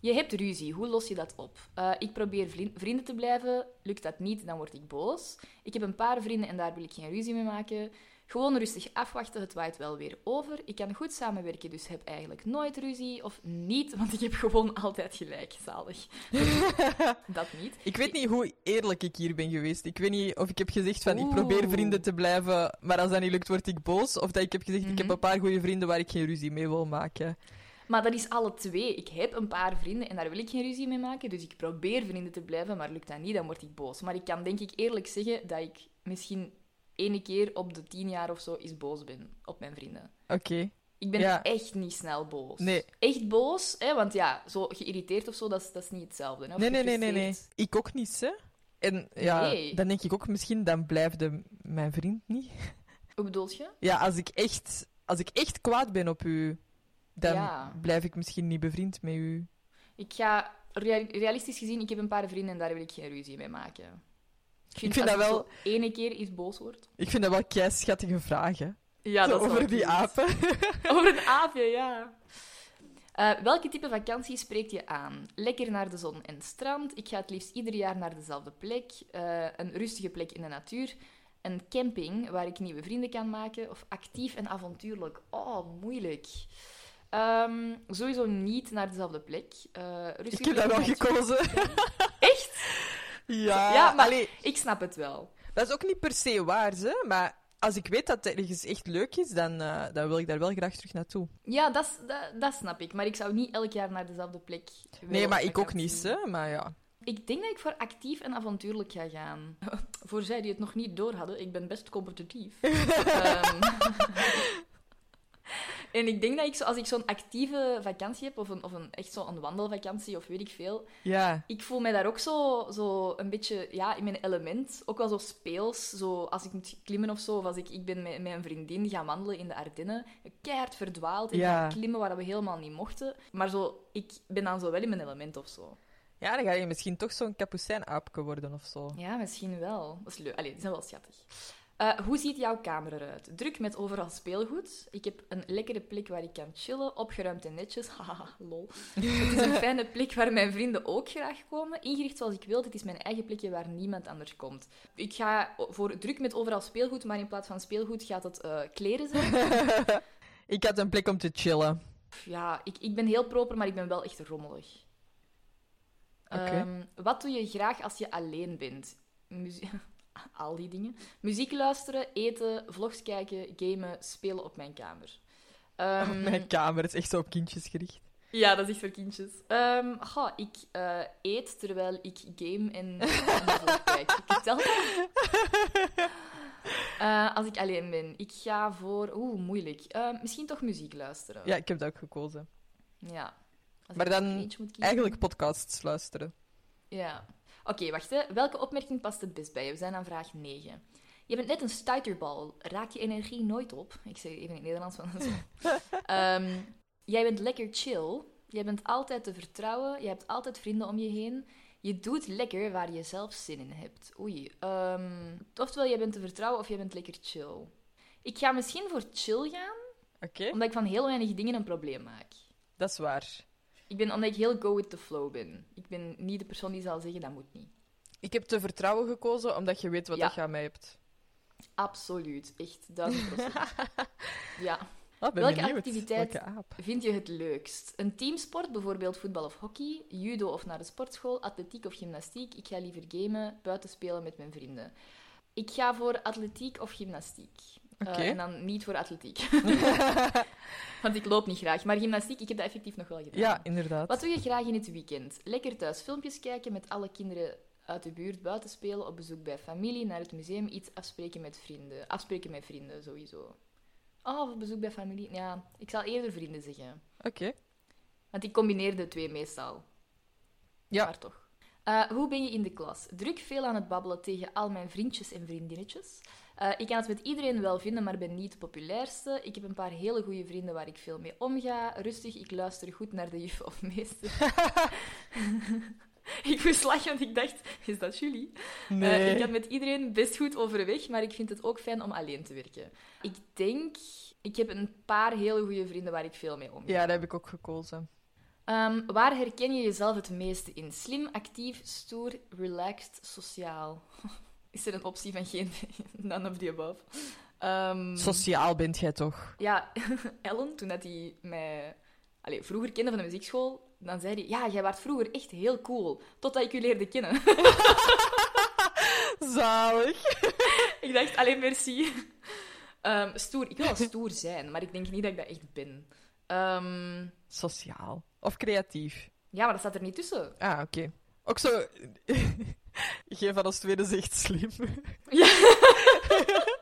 Je hebt ruzie, hoe los je dat op? Eh, ik probeer vrienden te blijven, lukt dat niet, dan word ik boos. Ik heb een paar vrienden en daar wil ik geen ruzie mee maken. Gewoon rustig afwachten, het waait wel weer over. Ik kan goed samenwerken, dus heb eigenlijk nooit ruzie. Of niet, want ik heb gewoon altijd gelijk. Zalig. dat niet. Ik weet niet hoe eerlijk ik hier ben geweest. Ik weet niet of ik heb gezegd van ik probeer vrienden te blijven, maar als dat niet lukt word ik boos. Of dat ik heb gezegd ik heb Mhm. een paar goede vrienden waar ik geen ruzie mee wil maken. Maar dat is alle twee. Ik heb een paar vrienden en daar wil ik geen ruzie mee maken. Dus ik probeer vrienden te blijven, maar lukt dat niet, dan word ik boos. Maar ik kan denk ik eerlijk zeggen dat ik misschien ene keer op de tien jaar of zo eens boos ben op mijn vrienden. Oké. Ik ben Ja. echt niet snel boos. Nee. Echt boos, hè, want ja, zo geïrriteerd of zo, dat is, dat is niet hetzelfde. Hè, Nee, nee, nee, nee, nee. Ik ook niet, hè. En ja, Nee. dan denk ik ook misschien, dan blijft mijn vriend niet. Hoe bedoel je? Ja, als ik echt, als ik echt kwaad ben op u, dan Ja. blijf ik misschien niet bevriend met u. Ik ga, rea- realistisch gezien, ik heb een paar vrienden en daar wil ik geen ruzie mee maken. Ik vind als dat wel- ene keer iets boos word. Ik vind dat wel kei schattige vragen. Ja, Zo dat is over die apen. Over een aapje, ja. Eh, welke type vakantie spreekt je aan? Lekker naar de zon en strand. Ik ga het liefst ieder jaar naar dezelfde plek. Eh, een rustige plek in de natuur. Een camping waar ik nieuwe vrienden kan maken. Of actief en avontuurlijk. Oh, moeilijk. Ehm, sowieso niet naar dezelfde plek. Rustige Ik heb plek wel gekozen. Echt? Ja, Ja, maar- allee, Ik snap het wel. dat is ook niet per se waar, hè. Maar als ik weet dat het ergens echt leuk is, dan, eh, dan wil ik daar wel graag terug naartoe. Ja, dat, dat, dat snap ik. Maar ik zou niet elk jaar naar dezelfde plek willen Nee, maar ik ook niet, hè. Maar ja. Ik denk dat ik voor actief en avontuurlijk ga gaan. voor zij die het nog niet door hadden, ik ben best competitief. Ehm, en ik denk dat ik zo, als ik zo'n actieve vakantie heb, of, een, of een, echt zo'n wandelvakantie, of weet ik veel, Ja. ik voel mij daar ook zo, zo een beetje ja, in mijn element. Ook wel zo speels. Zo als ik moet klimmen of zo, of als ik, ik ben met, met een vriendin gaan wandelen in de Ardennen. Keihard verdwaald en Ja. klimmen waar we helemaal niet mochten. Maar zo, ik ben dan zo wel in mijn element of zo. Ja, dan ga je misschien toch zo'n kapucijnaapje worden of zo. Ja, misschien wel. Dat is leuk. Allee, die zijn wel schattig. Eh, hoe ziet jouw kamer eruit? Druk met overal speelgoed. Ik heb een lekkere plek waar ik kan chillen, opgeruimd en netjes. Haha, lol. Het is een fijne plek waar mijn vrienden ook graag komen. Ingericht zoals ik wil. Dit is mijn eigen plekje waar niemand anders komt. Ik ga voor druk met overal speelgoed, maar in plaats van speelgoed gaat het eh, kleren zijn. ik had een plek om te chillen. Ja, ik, ik ben heel proper, maar ik ben wel echt rommelig. Oké. Ehm, wat doe je graag als je alleen bent? Muzie- Al die dingen. Muziek luisteren, eten, vlogs kijken, gamen, spelen op mijn kamer. Ehm, Op mijn kamer is echt zo op kindjes gericht. Ja, dat is echt voor kindjes. Ehm goh, ik eh, eet terwijl ik game en, vlog kijk. Vertel? Eh, als ik alleen ben. Ik ga voor... Oeh, moeilijk. Eh, misschien toch muziek luisteren. Ja, ik heb dat ook gekozen. Ja. Als Maar dan. Eigenlijk podcasts luisteren. Ja. Oké, wacht. Hè. Welke opmerking past het best bij je? We zijn aan vraag 9. Je bent net een stuiterbal. Raak je energie nooit op? Ik zeg even in het Nederlands, van ehm, Jij bent lekker chill. Je bent altijd te vertrouwen. Je hebt altijd vrienden om je heen. Je doet lekker waar je zelf zin in hebt. Oei. Um, oftewel, jij bent te vertrouwen of jij bent lekker chill. Ik ga misschien voor chill gaan. Omdat ik van heel weinig dingen een probleem maak. Dat is waar. Ik ben omdat ik heel go with the flow ben. Ik ben niet de persoon die zal zeggen dat moet niet. Ik heb te vertrouwen gekozen omdat je weet wat ja. je aan mij hebt. Absoluut, echt duizend procent. ja. Ah, Welke activiteit vind je het leukst? Een teamsport, bijvoorbeeld voetbal of hockey, judo of naar de sportschool, atletiek of gymnastiek. Ik ga liever gamen, buiten spelen met mijn vrienden. Ik ga voor atletiek of gymnastiek. Eh, en dan niet voor atletiek. Want ik loop niet graag. Maar gymnastiek, ik heb dat effectief nog wel gedaan. Ja, inderdaad. Wat doe je graag in het weekend? Lekker thuis filmpjes kijken, met alle kinderen uit de buurt, buiten spelen, op bezoek bij familie, naar het museum, iets afspreken met vrienden. Afspreken met vrienden, sowieso. Oh, op bezoek bij familie. Ja, ik zal eerder vrienden zeggen. Oké. Want ik combineer de twee meestal. Ja. Maar toch. Eh, hoe ben je in de klas? Druk veel aan het babbelen tegen al mijn vriendjes en vriendinnetjes. Eh, ik kan het met iedereen wel vinden, maar ben niet de populairste. Ik heb een paar hele goede vrienden waar ik veel mee omga. Rustig, ik luister goed naar de juf of meester. ik moest lachen, want ik dacht, is dat jullie? Eh, ik kan met iedereen best goed overweg, maar ik vind het ook fijn om alleen te werken. Ik denk, ik heb een paar hele goede vrienden waar ik veel mee omga. Ja, dat heb ik ook gekozen. Ehm, waar herken je jezelf het meeste in? Slim, actief, stoer, relaxed, sociaal. is er een optie van geen none of the above. Ehm, Sociaal bent jij toch? Ja, Ellen, toen dat hij mij Allee, vroeger kende van de muziekschool, dan zei hij... Ja, jij was vroeger echt heel cool, totdat ik je leerde kennen. Zalig. ik dacht, alleen merci. Ehm, stoer. Ik wil wel stoer zijn, maar ik denk niet dat ik dat echt ben. Ehm, Sociaal. Of creatief. Ja, maar dat staat er niet tussen. Ah, oké. Ook zo... Geen van ons tweede zegt slim. Ja.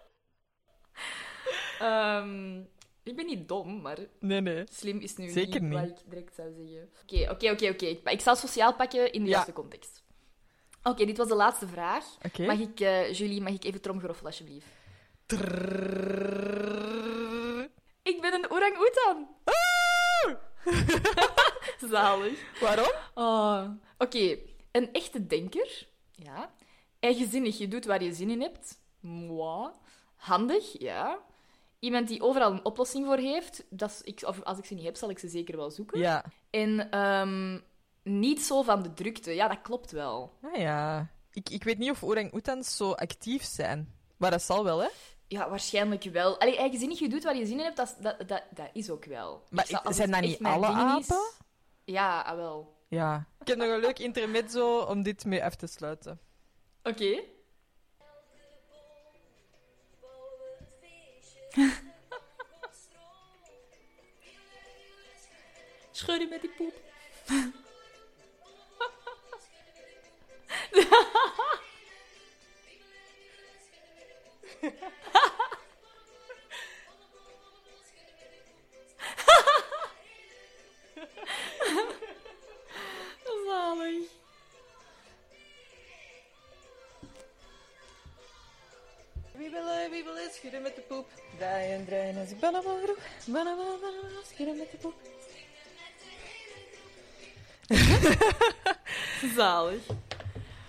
Ehm, ik ben niet dom, maar nee, nee. slim is nu niet, wat ik direct zou zeggen. Oké, oké, oké. Oké. Ik zal sociaal pakken in de juiste context. Oké, dit was de laatste vraag. Mag ik, uh, Julie, mag ik even tromgeroffelen, alsjeblieft? Ik ben een orang-oetan. Ah! Zalig. Waarom? Oh. Oké, een echte denker ja. Eigenzinnig, je doet waar je zin in hebt. Moi. Handig, ja. Iemand die overal een oplossing voor heeft. Dat is, ik, of als ik ze niet heb, zal ik ze zeker wel zoeken. Ja. En ehm, niet zo van de drukte. Ja, dat klopt wel. Ah ja. Ik, ik weet niet of orang-oetans zo actief zijn. Maar dat zal wel, hè? Ja, waarschijnlijk wel. Allee, eigenzinnig, je doet waar je zin in hebt, dat, is- dat, dat, dat is ook wel. Maar Ik zijn dat niet alle is- apen? Ja, ah, wel. Ja. Ik heb nog een leuk intermezzo om dit mee af te sluiten. Oké. Schudden met die poep. Zalig.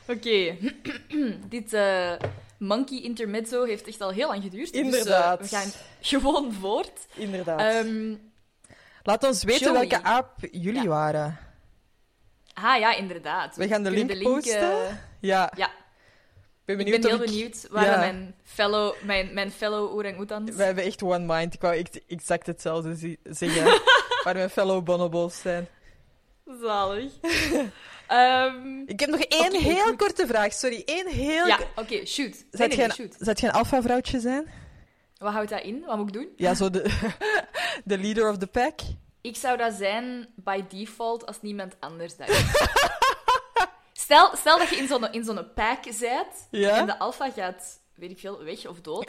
Oké. Dit eh, monkey intermezzo heeft echt al heel lang geduurd. dus, eh, Inderdaad. we gaan gewoon voort. Inderdaad. Ehm, Laat ons weten Joey. welke aap jullie Ja. waren. ah ja, inderdaad. We gaan de kunnen link posten. eh, Ja. ja, ben ik ben heel ik- benieuwd waar Ja. mijn fellow, mijn, mijn fellow orang-oetans... We hebben echt one mind. Ik wou echt exact hetzelfde zi- zeggen. waar mijn fellow bonobos zijn. Zalig. Ehm, Ik heb nog één heel goed. korte vraag. Sorry, één heel... ja, oké, shoot. Zet nee, nee, shoot. een, zet jij een alpha-vrouwtje zijn? Wat houdt dat in? Wat moet ik doen? Ja, zo de, de leader of the pack. Ik zou dat zijn by default als niemand anders dat is. stel, stel dat je in zo'n in zo'n pack zit Ja? en de alpha gaat, weet ik veel, weg of dood.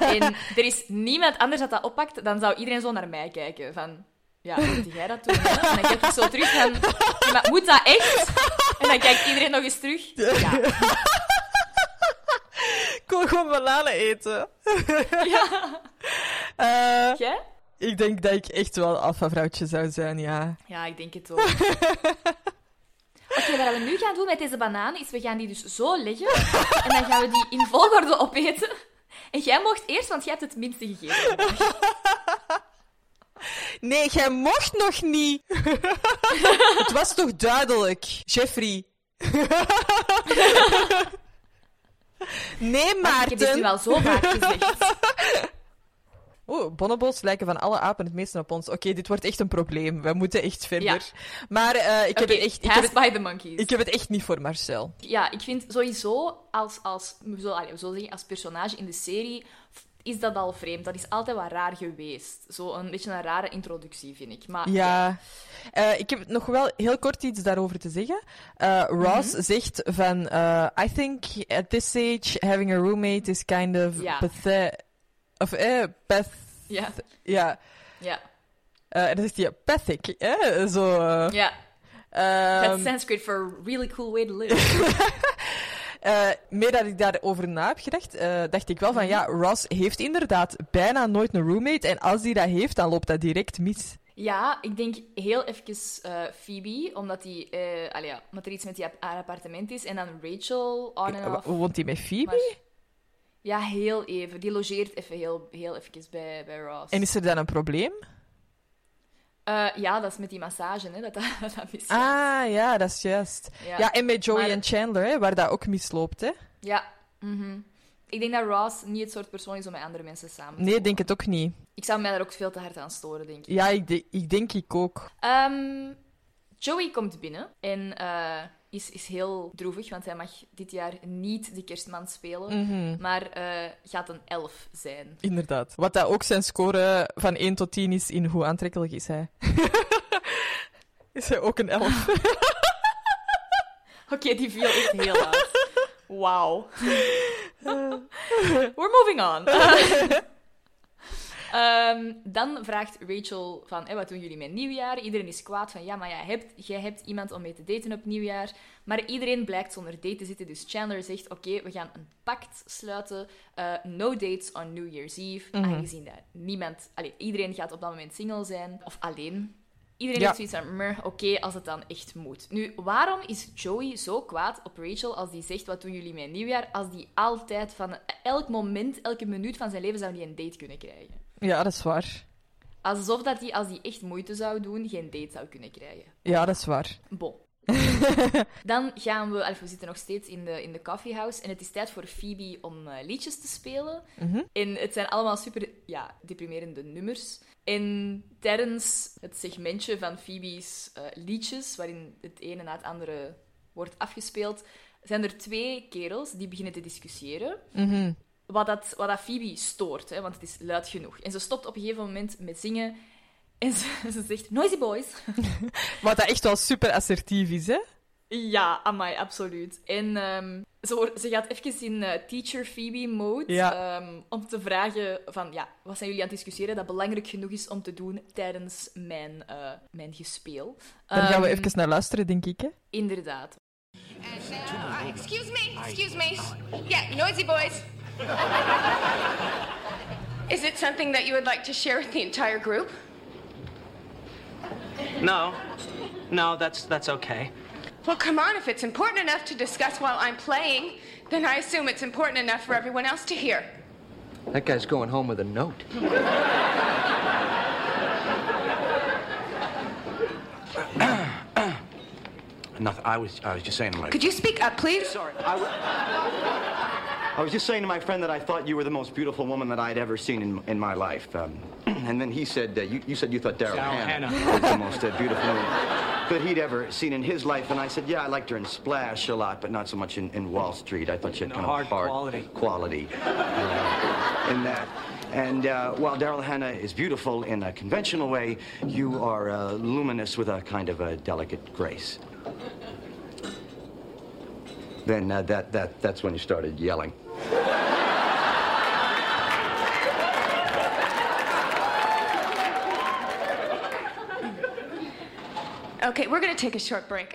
en er is niemand anders dat dat oppakt, dan zou iedereen zo naar mij kijken. Van, ja, moet jij dat doen? hè? En dan kijk ik zo terug "Ja, maar moet dat echt? En dan kijkt iedereen nog eens terug. Ja. Ik wil gewoon bananen eten. ja. Eh, Jij? Ik denk dat ik echt wel alfa-vrouwtje zou zijn, ja. Ja, ik denk het ook. Oké, wat we nu gaan doen met deze bananen is we gaan die dus zo leggen en dan gaan we die in volgorde opeten. En jij mocht eerst, want jij hebt het minste gegeven. Nee, jij mocht nog niet. het was toch duidelijk, Jeffrey. nee, Ik Maarten. heb dit nu al zo vaak gezegd. Oeh, bonobos lijken van alle apen het meest op ons. Oké, dit wordt echt een probleem. We moeten echt verder. Ja. Maar eh, ik, heb het echt, ik, heb het, by the monkeys. ik heb het echt niet voor Marcel. Ja, ik vind sowieso als, als, we zullen- allee, we zullen zeggen, als personage in de serie is dat al vreemd. Dat is altijd wat raar geweest. Zo een beetje een rare introductie, vind ik. Maar Ja. Eh, ik heb nog wel heel kort iets daarover te zeggen. Eh, Ross Mhm. zegt van... eh, I think at this age having a roommate is kind of Ja. pathet... Of eh, path... ja, Ja. ja, Eh, en dan zegt hij pathic. hè? Zo... eh, ja. ehm, That's Sanskrit for a really cool way to live. Eh, meer dat ik daarover na heb gedacht, eh, dacht ik wel van Mhm. ja, Ross heeft inderdaad bijna nooit een roommate. En als hij dat heeft, dan loopt dat direct mis. Ja, ik denk heel even eh, Phoebe, omdat, die, allee, ja, omdat er iets met die haar appartement is. En dan Rachel, on en off. Woont hij met Phoebe? Maar- ja, heel even. Die logeert even heel, heel even bij, bij Ross. En is er dan een probleem? Eh, ja, dat is met die massage, hè, dat dat, dat, misgaat. Ah, ja, dat is juist. Ja, Ja. en met Joey Maar- en Chandler, hè, waar dat ook misloopt. Hè? Ja. mhm. Ik denk dat Ross niet het soort persoon is om met andere mensen samen te Nee, ik denk het ook niet. Ik zou mij daar ook veel te hard aan storen, denk ik. Ja, ik, de- ik denk ik ook. Ehm, Joey komt binnen en eh, is, is heel droevig, want hij mag dit jaar niet de kerstman spelen, Mhm, maar eh, gaat een elf zijn. Inderdaad. Wat dat ook zijn score van 1 tot 10 is in hoe aantrekkelijk is hij. is hij ook een elf? Oké, die viel echt heel hard. Wauw. We're moving on. Ehm, dan vraagt Rachel van, "Hé, wat doen jullie met nieuwjaar? Iedereen is kwaad van, ja, maar jij hebt, jij hebt iemand om mee te daten op nieuwjaar. Maar iedereen blijkt zonder date te zitten, dus Chandler zegt, oké, we gaan een pact sluiten. Eh, no dates on New Year's Eve, Mhm. aangezien dat niemand... Allee, iedereen gaat op dat moment single zijn, of alleen. Iedereen Ja. heeft zoiets van, "Meh, oké, als het dan echt moet. Nu, waarom is Joey zo kwaad op Rachel als die zegt, wat doen jullie met nieuwjaar? Als die altijd van elk moment, elke minuut van zijn leven zou die een date kunnen krijgen. Ja, dat is waar. Alsof dat die, als die echt moeite zou doen, geen date zou kunnen krijgen. Ja, dat is waar. Bon. Dan gaan we... we zitten nog steeds in de, in de coffeehouse en het is tijd voor Phoebe om eh, liedjes te spelen. Mhm. En het zijn allemaal super ja, deprimerende nummers. En tijdens het segmentje van Phoebe's eh, liedjes, waarin het ene na het andere wordt afgespeeld, zijn er twee kerels die beginnen te discussiëren. Mhm. Wat dat, wat dat Phoebe stoort, hè, want het is luid genoeg. En ze stopt op een gegeven moment met zingen en ze, ze zegt, noisy boys. Wat dat echt wel super assertief is, hè? Ja, amai, absoluut. En ehm, ze, ze gaat even in eh, teacher Phoebe mode Ja. ehm, om te vragen van, ja, wat zijn jullie aan het discussiëren dat belangrijk genoeg is om te doen tijdens mijn, eh, mijn gespeel? Daar gaan we Ehm, even naar luisteren, denk ik, hè? Inderdaad. And now, uh, excuse me, excuse me. Yeah, noisy boys. Is it something that you would like to share with the entire group? No. No, that's that's okay. Well, come on, if it's important enough to discuss while I'm playing, then I assume it's important enough for everyone else to hear. That guy's going home with a note. Nothing. I was, I was just saying to my. Could you speak up, please? Sorry. I, w- I was just saying to my friend that I thought you were the most beautiful woman that I'd ever seen in, in my life. Um, and then he said, uh, you, you said you thought Daryl Hannah, Hannah. was the most uh, beautiful woman that he'd ever seen in his life. And I said, yeah, I liked her in Splash a lot, but not so much in, in Wall Street. I thought she had No, kind hard of hard quality. quality uh, in that. And uh, while Daryl Hannah is beautiful in a conventional way, you are uh, luminous with a kind of a delicate grace. Then uh, that, that, that's when you started yelling. Okay, we're going to take a short break.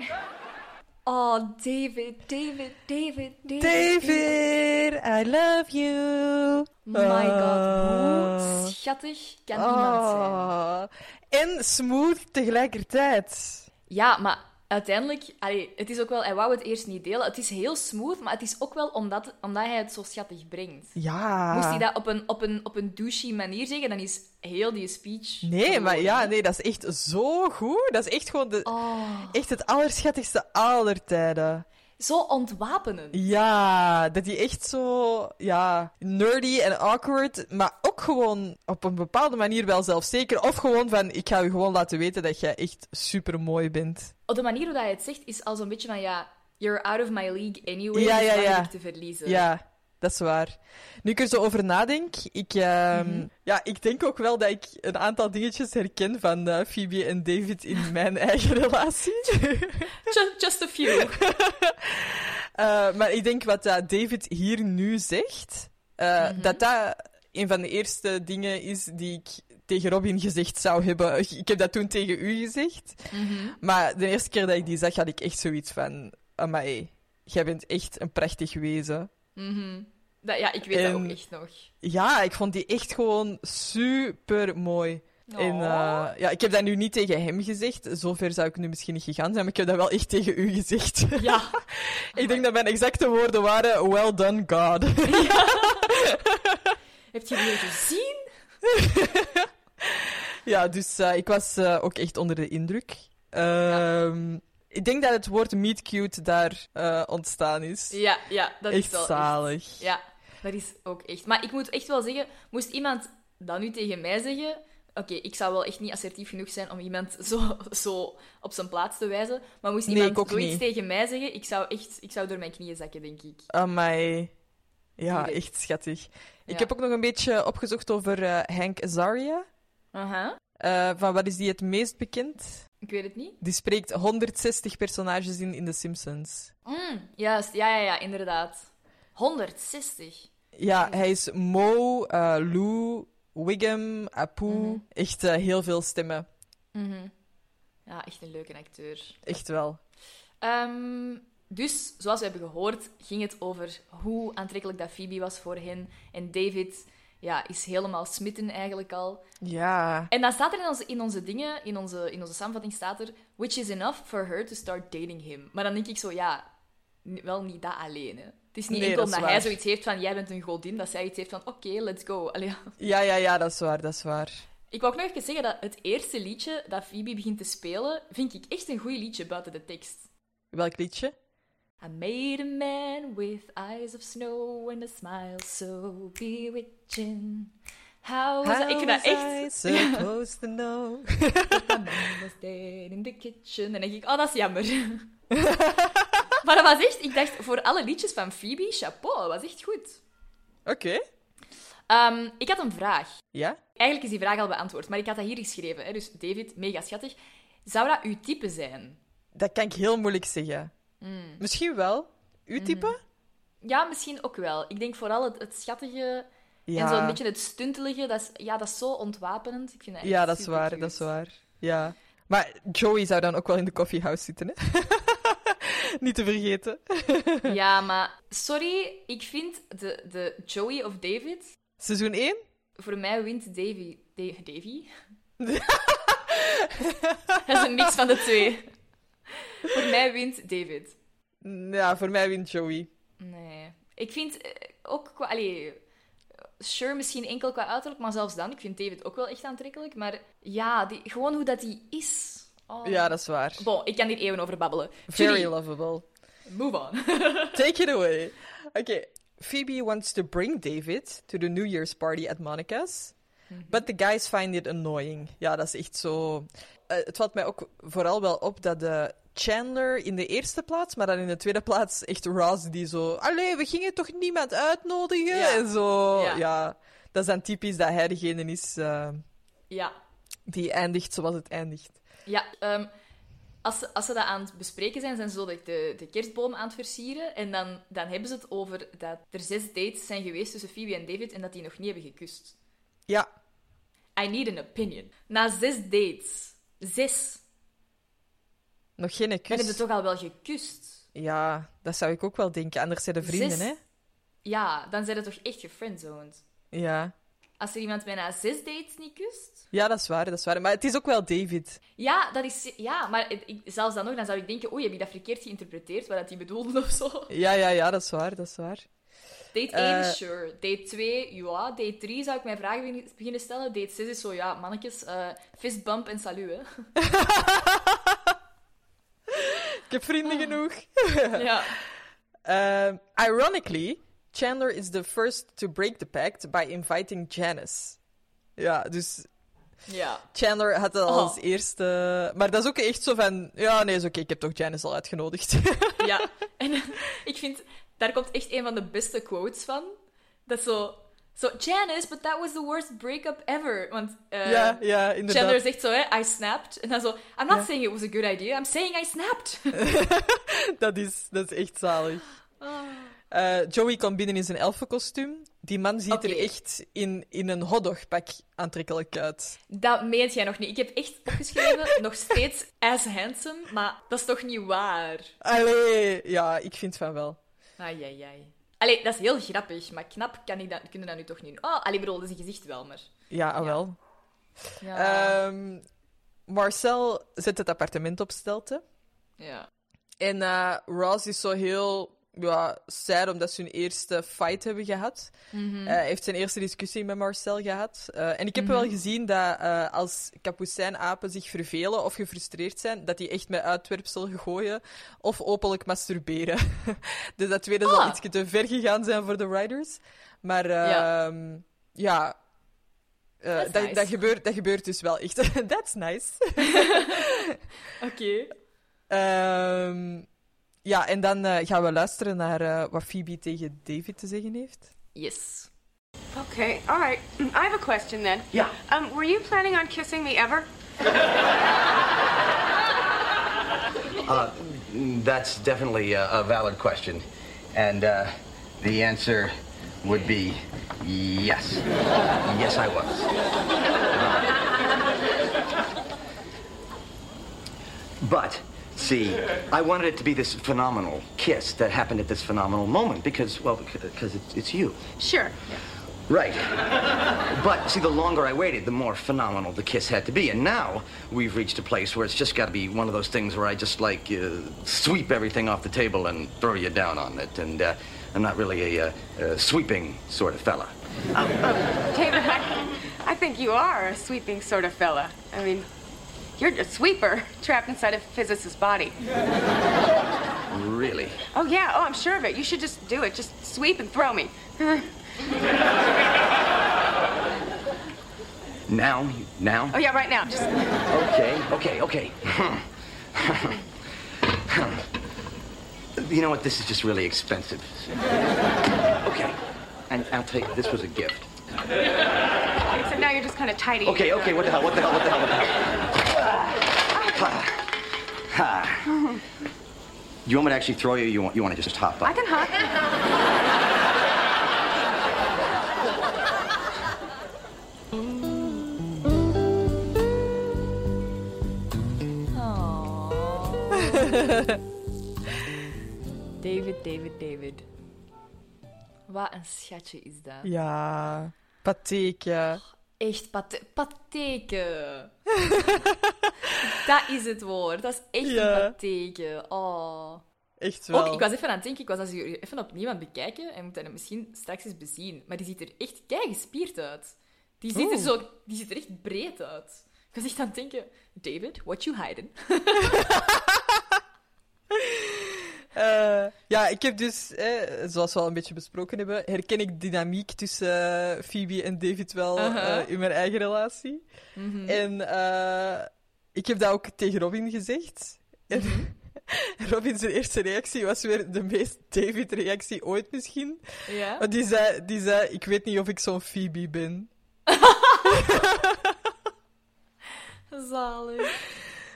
Oh, David, David, David, David. David, I love you. My god, hoe schattig kan iemand zijn. Oh. En smooth tegelijkertijd. Ja, maar uiteindelijk, allee, het is ook wel, hij wou het eerst niet delen. Het is heel smooth, maar het is ook wel omdat, omdat hij het zo schattig brengt. Ja. Moest hij dat op een, op, een, op een douchey manier zeggen, dan is heel die speech. Nee, maar ja, nee, dat is echt zo goed. Dat is echt gewoon de, Oh, echt het allerschattigste aller tijden. Zo ontwapenend. Ja, dat die echt zo, ja, nerdy en awkward, maar ook gewoon op een bepaalde manier wel zelfzeker. Of gewoon van, ik ga je gewoon laten weten dat jij echt super mooi bent. Op de manier hoe hij het zegt, is al zo'n beetje van, ja, you're out of my league anyway, Ja, dus ja, ja. ik te verliezen? Ja, dat is waar. Nu ik er zo over nadenk, ik, ehm, ja, ik denk ook wel dat ik een aantal dingetjes herken van eh, Phoebe en David in mijn eigen relatie. Just, just a few. Eh, maar ik denk wat dat David hier nu zegt, eh, dat dat een van de eerste dingen is die ik tegen Robin gezegd zou hebben. Ik heb dat toen tegen u gezegd. Maar de eerste keer dat ik die zag, had ik echt zoiets van... Amai, jij bent echt een prachtig wezen. Dat, ja, ik weet dat ook echt nog. Ja, ik vond die echt gewoon super mooi. En Oh. eh, ja, ik heb dat nu niet tegen hem gezegd. Zover zou ik nu misschien niet gegaan zijn, maar ik heb dat wel echt tegen u gezegd. Ja. ik denk dat mijn exacte woorden waren: Well done, God. Heb je die gezien? ja, dus eh, ik was eh, ook echt onder de indruk. Ehm, Ik denk dat het woord meet cute daar eh, ontstaan is. Ja, ja, dat is echt wel zalig. echt. Ja, dat is ook echt. Maar ik moet echt wel zeggen, moest iemand dat nu tegen mij zeggen... Oké, ik zou wel echt niet assertief genoeg zijn om iemand zo, zo op zijn plaats te wijzen. Maar moest Nee, iemand ook zoiets niet. tegen mij zeggen, ik zou echt ik zou door mijn knieën zakken, denk ik. Amai. Ja, Direct. echt schattig. Ik Ja. heb ook nog een beetje opgezocht over eh, Hank Azaria. Aha, Eh, van wat is die het meest bekend? Ik weet het niet. Die spreekt 160 personages in in The Simpsons. Mm, juist, ja, ja, ja, inderdaad. 160. Ja, hij is Mo, eh, Lou, Wiggum, Apu. Echt eh, heel veel stemmen. Mhm. Ja, echt een leuke acteur. Echt wel. Ehm, dus, zoals we hebben gehoord, ging het over hoe aantrekkelijk dat Phoebe was voor hen. En David ja, is helemaal smitten eigenlijk al. Ja. En dan staat er in onze, in onze dingen, in onze, in onze samenvatting staat er... Which is enough for her to start dating him. Maar dan denk ik zo, ja, wel niet dat alleen, hè. Het is niet Nee, enkel dat omdat hij zoiets heeft van, jij bent een godin, dat zij iets heeft van, oké, let's go. Allee, ja. Ja, ja, ja, dat is waar, dat is waar. Ik wou ook nog even zeggen dat het eerste liedje dat Phoebe begint te spelen, vind ik echt een goed liedje buiten de tekst. Welk liedje? I made a man with eyes of snow and a smile so bewitching. How was I- Ik dat echt... supposed to know? Man was dead in the kitchen. En dan denk ik, oh, dat is jammer. maar dat was echt... Ik dacht, voor alle liedjes van Phoebe, chapeau, dat was echt goed. Oké. Ehm, ik had een vraag. Ja? Eigenlijk is die vraag al beantwoord, maar ik had dat hier geschreven. Hè? Dus David, mega schattig. Zou dat uw type zijn? Dat kan ik heel moeilijk zeggen. Hmm. Misschien wel. Uw type? Ja, misschien ook wel. Ik denk vooral het, het schattige Ja. en zo'n beetje het stuntelige. Dat is, ja, dat is zo ontwapenend. Ik vind dat Ja, dat is waar, dat is waar. Ja. Maar Joey zou dan ook wel in de coffeehouse zitten, hè? Niet te vergeten. Ja, maar sorry, ik vind de, de Joey of David... Seizoen 1? Voor mij wint Davy. Da- Davy? dat is een mix van de twee. Voor mij wint David. Ja, voor mij wint Joey. Nee. Ik vind eh, ook qua... Allee, sure, misschien enkel qua uiterlijk, maar zelfs dan. Ik vind David ook wel echt aantrekkelijk. Maar ja, die, gewoon hoe dat hij is. Oh. Ja, dat is waar. Bon, ik kan hier eeuwen over babbelen. Very Julie, lovable. move on. Take it away. Okay. Phoebe wants to bring David to the New Year's party at Monica's. But the guys find it annoying. Ja, dat is echt zo. Eh, het valt mij ook vooral wel op dat de Chandler in de eerste plaats, maar dan in de tweede plaats echt Ross die zo. Allee, we gingen toch niemand uitnodigen? Ja. En zo. Ja. Ja. dat is dan typisch dat hij degene is eh, ja. die eindigt zoals het eindigt. Ja, ehm, als, ze, als ze dat aan het bespreken zijn, zijn ze zo de, de, de kerstboom aan het versieren. En dan, dan hebben ze het over dat er zes dates zijn geweest tussen Phoebe en David en dat die nog niet hebben gekust. Ja, I need an opinion. Na zes dates, zes, nog geen dan kus. hebben ze toch al wel gekust. Ja, dat zou ik ook wel denken. Anders zijn de vrienden, Zes- hè? Ja, dan zijn ze toch echt gefriendzoned. Ja. als er iemand bijna zes dates niet kust. Ja, dat is waar, dat is waar. Maar het is ook wel David. Ja, dat is... Ja, maar het- ik, zelfs dan nog, dan zou ik denken... Oei, heb ik dat verkeerd geïnterpreteerd? Wat dat hij bedoelde of zo. Ja, ja, ja, dat is waar, dat is waar. Date 1, Eh. sure. Date 2, ja. Date 3 zou ik mij vragen begin- beginnen stellen. Date 6 is zo, ja, mannetjes, eh fistbump en salut, hè. Ik heb vrienden genoeg. ja. Um, ironically, Chandler is the first to break the pact by inviting Janice. Ja, dus Ja. Chandler had het al Oh. als eerste. Maar dat is ook echt zo van. Ja, nee, is oké, ik heb toch Janice al uitgenodigd. Ja. En ik vind... Daar komt echt een van de beste quotes van. Dat is zo... Zo, Janice, but that was the worst breakup ever. Want ja, ja, inderdaad. Chandler zegt zo, hè, I snapped. En dan zo, I'm not Ja. saying it was a good idea, I'm saying I snapped. Dat, is, dat is echt zalig. Ah. Eh, Joey komt binnen in zijn elfenkostuum. Die man ziet er echt in, in een hotdogpak aantrekkelijk uit. Dat meent jij nog niet. Ik heb echt opgeschreven, nog steeds as handsome, maar dat is toch niet waar? Allee, ja, ik vind van wel. Ai, ai, ai. Allee, dat is heel grappig, maar knap kan ik dat, kunnen dat nu toch niet. Oh, allee, bedoel, dat is een gezicht wel, maar... Ja, ah, wel. Ja. Ehm, Marcel zet het appartement op stelte. ja. En eh, Ross is zo heel ja, sad omdat ze hun eerste fight hebben gehad. Mhm. Eh, Hij heeft zijn eerste discussie met Marcel gehad. Eh, en ik heb wel gezien dat eh, als kapucijnapen zich vervelen of gefrustreerd zijn, dat die echt met uitwerpsel gooien of openlijk masturberen. dus dat tweede zal Ah. iets te ver gegaan zijn voor de riders. Maar Ja. ja, ja dat, nice. dat, gebeurt, dat gebeurt dus wel echt. That's nice. Oké. Ehm, ja, en dan eh, gaan we luisteren naar eh, wat Phoebe tegen David te zeggen heeft. Yes. Okay, all right. I have a question then. Yeah. Um, were you planning on kissing me ever? Mm, That's definitely a, a valid question. And uh, the answer would be yes. Yes, I was. But, see, I wanted it to be this phenomenal kiss that happened at this phenomenal moment because, well, because it's, it's you. Sure. Right. But see, the longer I waited, the more phenomenal the kiss had to be. And now we've reached a place where it's just got to be one of those things where I just like uh, sweep everything off the table and throw you down on it. And uh, I'm not really a, uh, sweeping sort of fella. Oh, David, I, I think you are a sweeping sort of fella. I mean, you're a sweeper trapped inside a physicist's body. Really? Oh, yeah. Oh, I'm sure of it. You should just do it. Just sweep and throw me. Now? Now? Oh, yeah, right now. Just. Okay, okay, okay. you know what? This is just really expensive. Okay. And I'll tell you, this was a gift. So now you're just kind of tidy. Okay, okay, what the hell, what the hell, what the hell, what the hell? You want me to actually throw you, or you want, you want to just hop I can hop. David, David, David. Wat een schatje is dat. Ja, patheekje. Echt pate patheke. dat is het woord. Dat is echt Ja. een patheke. Oh. Echt wel. Ook, ik was even aan het denken, ik was als hier even opnieuw aan het bekijken en moet dat misschien straks eens bezien. Maar die ziet er echt gespierd uit. Die ziet, er zo, die ziet er echt breed uit. Ik was echt aan het denken, David, what you hiding? Eh, ja, ik heb dus, eh, zoals we al een beetje besproken hebben, herken ik dynamiek tussen eh, Phoebe en David wel in mijn eigen relatie. Mhm. En ik heb dat ook tegen Robin gezegd. En Mhm. Robin zijn eerste reactie was weer de meest David-reactie ooit misschien. Ja? Want die zei, die zei, ik weet niet of ik zo'n Phoebe ben. Zalig.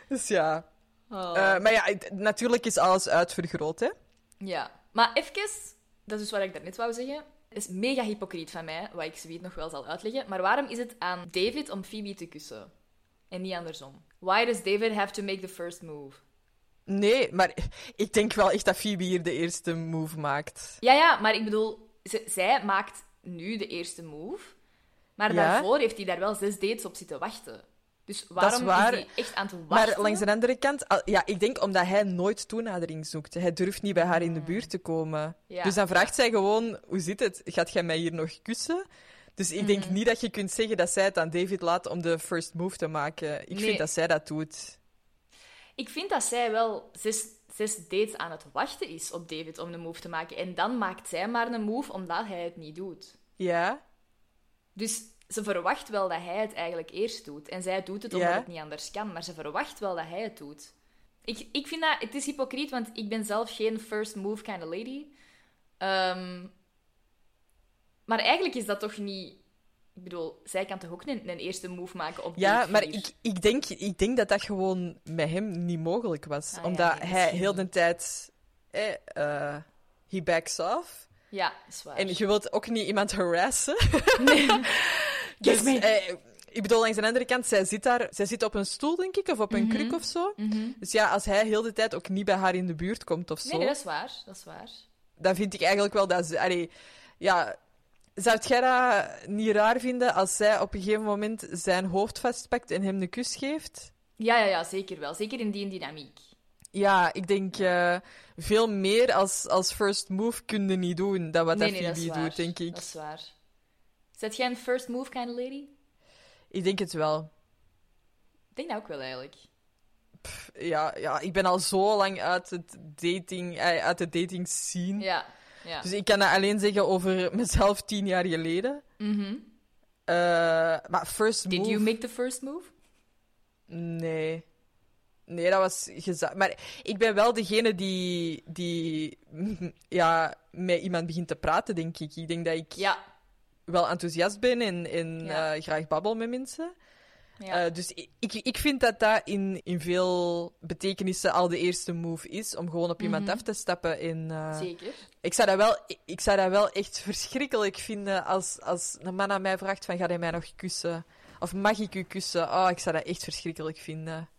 Dus ja. Oh. Eh, maar ja, natuurlijk is alles uitvergroot, hè. Ja, maar even, dat is dus wat ik daarnet wou zeggen. Het is mega hypocriet van mij, wat ik zoiets nog wel zal uitleggen. Maar waarom is het aan David om Phoebe te kussen? En niet andersom. Why does David have to make the first move? Nee, maar ik denk wel echt dat Phoebe hier de eerste move maakt. Ja, ja, maar ik bedoel, ze- zij maakt nu de eerste move. Maar Ja. daarvoor heeft hij daar wel zes dates op zitten wachten. Dus waarom waar. is hij echt aan het wachten? Maar langs de andere kant, al- ja, ik denk omdat hij nooit toenadering zoekt. Hij durft niet bij haar in de buurt te komen. Ja. Dus dan vraagt zij gewoon: hoe zit het? Gaat jij mij hier nog kussen? Dus ik denk niet dat je kunt zeggen dat zij het aan David laat om de first move te maken. Ik Nee. vind dat zij dat doet. Ik vind dat zij wel zes, zes dates aan het wachten is op David om een move te maken. En dan maakt zij maar een move omdat hij het niet doet. Ja, Dus ze verwacht wel dat hij het eigenlijk eerst doet. En zij doet het omdat Ja. het niet anders kan. Maar ze verwacht wel dat hij het doet. Ik, ik vind dat... Het is hypocriet, want ik ben zelf geen first move kind of lady. Ehm, maar eigenlijk is dat toch niet... Ik bedoel, zij kan toch ook een, een eerste move maken op ja maar ik, ik, denk, ik denk dat dat gewoon met hem niet mogelijk was. Ah, ja, omdat nee, hij heel de tijd... Eh, he backs off. Ja, is waar. En je wilt ook niet iemand harassen. dus, eh, ik bedoel, langs de andere kant, zij zit daar... Zij zit op een stoel, denk ik, of op Mhm. een kruk of zo. Dus ja, als hij heel de tijd ook niet bij haar in de buurt komt of zo... Nee, dat is waar. Dat is waar. dan vind ik eigenlijk wel dat ze... Allee, ja, zou jij dat niet raar vinden als zij op een gegeven moment zijn hoofd vastpakt en hem een kus geeft? Ja, ja, ja, zeker wel. Zeker in die dynamiek. Ja, ik denk eh, veel meer als, als first move kun je niet doen dan wat nee, dat Phoebe doet, denk ik. Dat is waar. Zet jij een first move kind of lady? Ik denk het wel. Ik denk dat ook wel, eigenlijk. Ja, ja, ik ben al zo lang uit, het dating, eh, uit de dating scene. Ja, ja. Dus ik kan dat alleen zeggen over mezelf tien jaar geleden. Eh, maar first Mhm. Did move... you make the first move? Nee. Nee, dat was geza- Maar ik ben wel degene die, die ja, met iemand begint te praten, denk ik. Ik denk dat ik Ja. Wel enthousiast ben en, en Ja. eh, graag babbel met mensen. ja. Eh, dus ik, ik, vind dat dat in, in veel betekenissen al de eerste move is, om gewoon op iemand af te stappen. En, eh, Mhm. Zeker. ik, zou dat wel, ik, ik zou dat wel echt verschrikkelijk vinden als, als een man aan mij vraagt van, ga hij mij nog kussen? Of mag ik u kussen? Oh, ik zou dat echt verschrikkelijk vinden.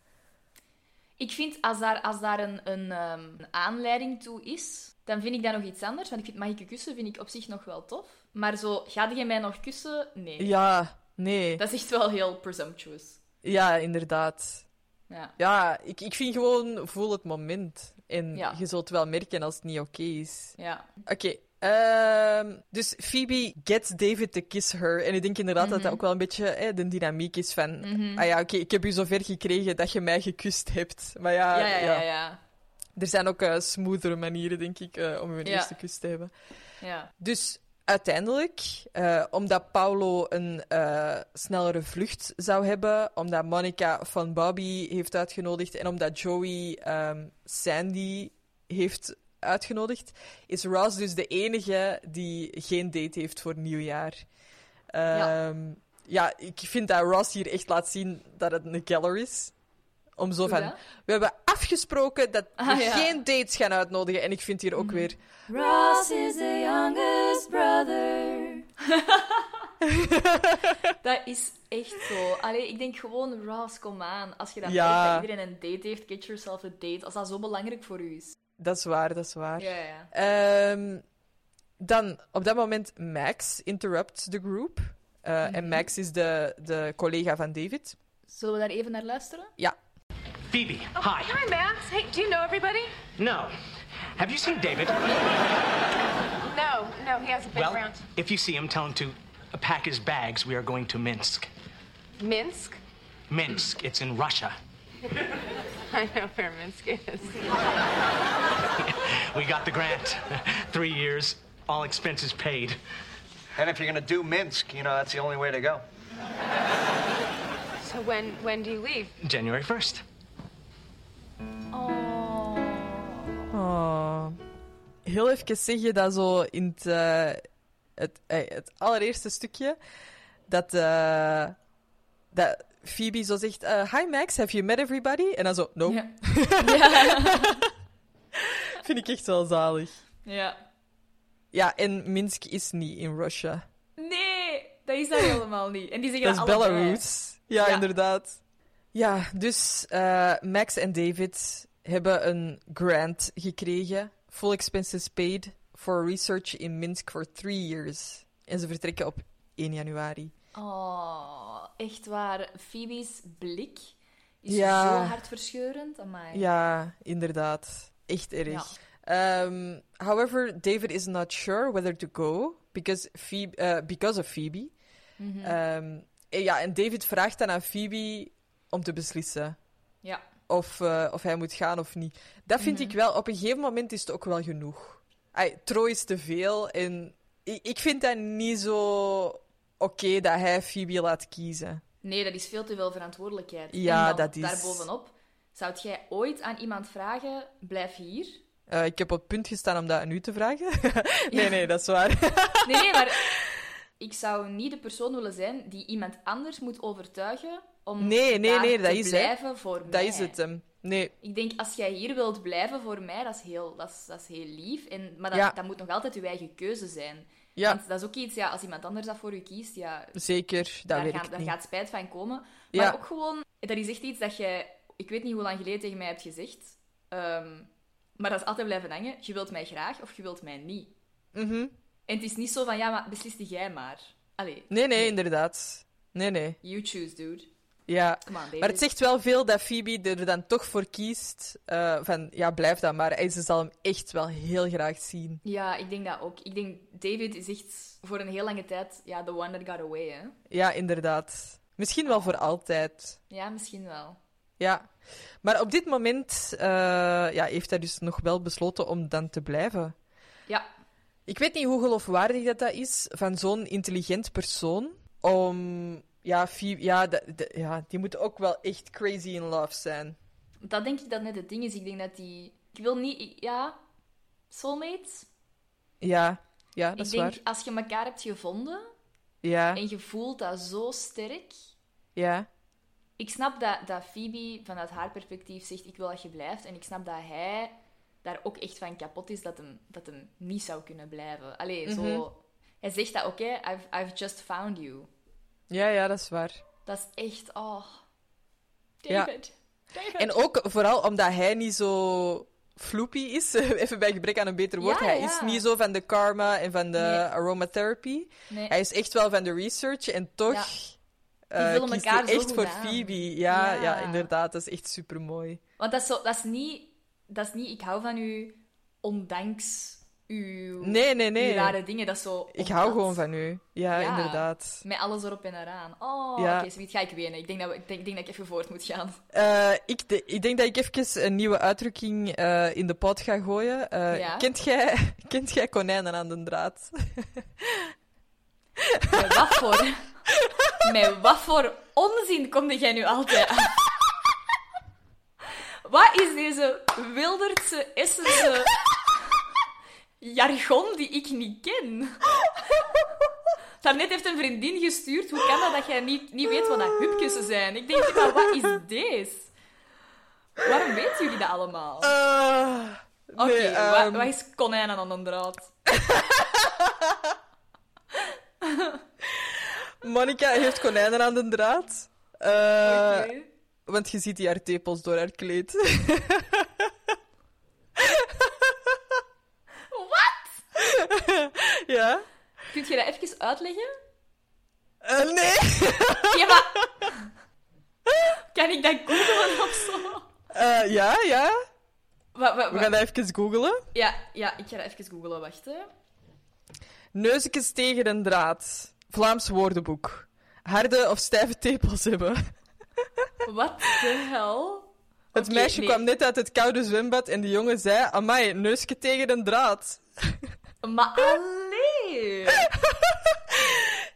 Ik vind, als daar, als daar een, een, ehm, een aanleiding toe is, dan vind ik dat nog iets anders. Want ik vind, mag ik je kussen, vind ik op zich nog wel tof. Maar zo, ga jij mij nog kussen? Nee. Ja, nee. Dat is echt wel heel presumptuous. Ja, inderdaad. Ja. Ja, ik, ik vind gewoon, voel het moment. En Ja. je zult wel merken als het niet oké is. Ja. Oké, ehm, dus Phoebe gets David to kiss her. En ik denk inderdaad dat Mhm. dat ook wel een beetje eh, de dynamiek is van... Ah ja, oké, ik heb u zover gekregen dat je mij gekust hebt. Maar ja, Ja, ja, ja, ja. er zijn ook eh smoothere manieren, denk ik, eh, om een eerste kus te hebben. ja. Dus uiteindelijk, eh, omdat Paulo een eh, snellere vlucht zou hebben, omdat Monica van Bobby heeft uitgenodigd en omdat Joey ehm, Sandy heeft uitgenodigd, is Ross dus de enige die geen date heeft voor nieuwjaar. Ja. Ehm, ja, ik vind dat Ross hier echt laat zien dat het een keller is. Om zo van, dat? we hebben afgesproken dat we Ah, ja. Mhm. geen dates gaan uitnodigen. En ik vind hier ook weer Ross is the youngest brother. dat is echt zo. Allee, ik denk gewoon, Ross, kom aan. Als je dan Ja. weet dat iedereen een date heeft, get yourself a date. Als dat zo belangrijk voor u is. Dat is waar, dat is waar. Ja, ja. Ehm, dan, op dat moment, Max interrupts the group. Eh, Mhm. En Max is de, de collega van David. Zullen we daar even naar luisteren? Ja. Phoebe, oh, hi. Hi, Max. Hey, do you know everybody? No. Have you seen David? No, no, he hasn't been Well, around. if you see him, tell him to pack his bags. We are going to Minsk. Minsk? Minsk, it's in Russia. I know where Minsk is. We got the grant. Three years, all expenses paid. And if you're going to do Minsk, you know, that's the only way to go. So when when do you leave? January 1st. Heel even zeg je dat zo in het, eh, het, eh, het allereerste stukje. Dat, eh, dat Phoebe zo zegt: Hi Max, have you met everybody? En dan zo: No. Ja. Vind ik echt wel zalig. ja. Ja, en Minsk is niet in Russia. Nee, dat is dat helemaal niet. En die zeggen Dat is allebei. Belarus. Ja, Ja. inderdaad. Ja, dus eh, Max en David hebben een grant gekregen. Full expenses paid for research in Minsk for three years. En ze vertrekken op 1 januari. Oh, echt waar. Phoebe's blik is Ja. zo hartverscheurend. Amai. Ja, inderdaad. Echt erg. Um, however, David is not sure whether to go because, Phoebe, eh, because of Phoebe. Mhm. Um, en ja, en David vraagt dan aan Phoebe om te beslissen Ja. Of, eh, of hij moet gaan of niet. Dat vind Mhm. ik wel, op een gegeven moment is het ook wel genoeg. Ay, Troy is te veel en ik, ik vind dat niet zo oké dat hij Phoebe laat kiezen. Nee, dat is veel te veel verantwoordelijkheid. Ja, en dan, dat is- daarbovenop, zou jij ooit aan iemand vragen, blijf hier? Eh, ik heb op het punt gestaan om dat aan u te vragen. nee, nee, dat is waar. Nee, nee, maar ik zou niet de persoon willen zijn die iemand anders moet overtuigen om Nee, nee, nee, dat is blijven voor dat mij. is het. Nee, Ik denk, als jij hier wilt blijven voor mij, dat is heel, dat is, dat is heel lief. En, maar dat, Ja. dat moet nog altijd je eigen keuze zijn. ja, Want dat is ook iets, ja, als iemand anders dat voor u kiest, ja, zeker. Dat daar, werkt gaan- daar gaat spijt van komen. Maar Ja. ook gewoon, dat is echt iets dat jij, ik weet niet hoe lang geleden tegen mij hebt gezegd, ehm, maar dat is altijd blijven hangen. Je wilt mij graag of je wilt mij niet. Mhm. En het is niet zo van, ja, maar besliste jij maar. Allee, Nee, nee, inderdaad. Nee, nee. you choose, dude. Ja. On. Maar het zegt wel veel dat Phoebe er dan toch voor kiest eh, van, ja, blijf dan maar. En ze zal hem echt wel heel graag zien. Ja, ik denk dat ook. Ik denk, David is echt voor een heel lange tijd, ja, the one that got away, hè. Ja, inderdaad. Misschien wel voor altijd. Ja, misschien wel. Ja. Maar op dit moment eh, ja, heeft hij dus nog wel besloten om dan te blijven. Ja, Ik weet niet hoe geloofwaardig dat, dat is van zo'n intelligent persoon. Om. Ja, Phoebe, ja, de- de- ja, die moet ook wel echt crazy in love zijn. dat denk ik dat net het ding is. Ik denk dat die... Ik wil niet... ik- Ja, soulmates? Ja, ja dat ik is denk, waar. als je elkaar hebt gevonden Ja, en je voelt dat zo sterk... ja, Ik snap dat, dat Phoebe vanuit haar perspectief zegt, ik wil dat je blijft. En ik snap dat hij daar ook echt van kapot is dat hem, dat hem niet zou kunnen blijven. Allee, Mhm. zo... Hij zegt dat, oké, I've, I've just found you. Ja, ja, dat is waar. Dat is echt... Oh... Ja. David. En ook vooral omdat hij niet zo floepy is, even bij gebrek aan een beter woord. Ja, hij ja. is niet zo van de karma en van de Nee. aromatherapy. Nee. Hij is echt wel van de research en toch Ja. kiest hij zo echt voor aan. Phoebe. Ja, ja. Ja. inderdaad. Dat is echt super mooi. Want dat is, zo, dat is niet... Dat is niet, ik hou van u ondanks uw, Nee, nee, nee. rare dingen. Dat zo... Ik hou gewoon van u. Ja, Ja. inderdaad. Met alles erop en eraan. Oh, Ja. oké, zoiets ga ik wenen. Ik denk, dat we, ik, denk, ik denk dat ik even voort moet gaan. Eh, ik, de- ik denk dat ik even een nieuwe uitdrukking eh, in de pot ga gooien. Eh, Ja? kent, jij, kent jij konijnen aan de draad? Met wat voor... Met wat voor onzin kom jij nu altijd aan? Wat is deze wildertse, essense jargon die ik niet ken? Daarnet heeft een vriendin gestuurd. Hoe kan dat dat jij niet, niet weet wat dat hupkussen zijn? Ik denk, maar wat is deze? Waarom weten jullie dat allemaal? Oké, Eh, nee, wat, ehm, wat is konijnen aan een draad? Monica heeft konijnen aan de draad. Oké. Want je ziet die haar tepels door haar kleed. Wat? Ja? Kun je dat even uitleggen? Eh, nee! Ja, maar... Kan ik dat googlen of zo? Eh, ja, ja. Wa- wa- We gaan dat even googlen. Ja, ja, ik ga dat even googlen. Wacht, hè. Neusjes tegen een draad. Vlaams woordenboek. Harde of stijve tepels hebben. Wat de hel? Het meisje nee. kwam net uit het koude zwembad en de jongen zei... Amai, neusje tegen een draad. Maar!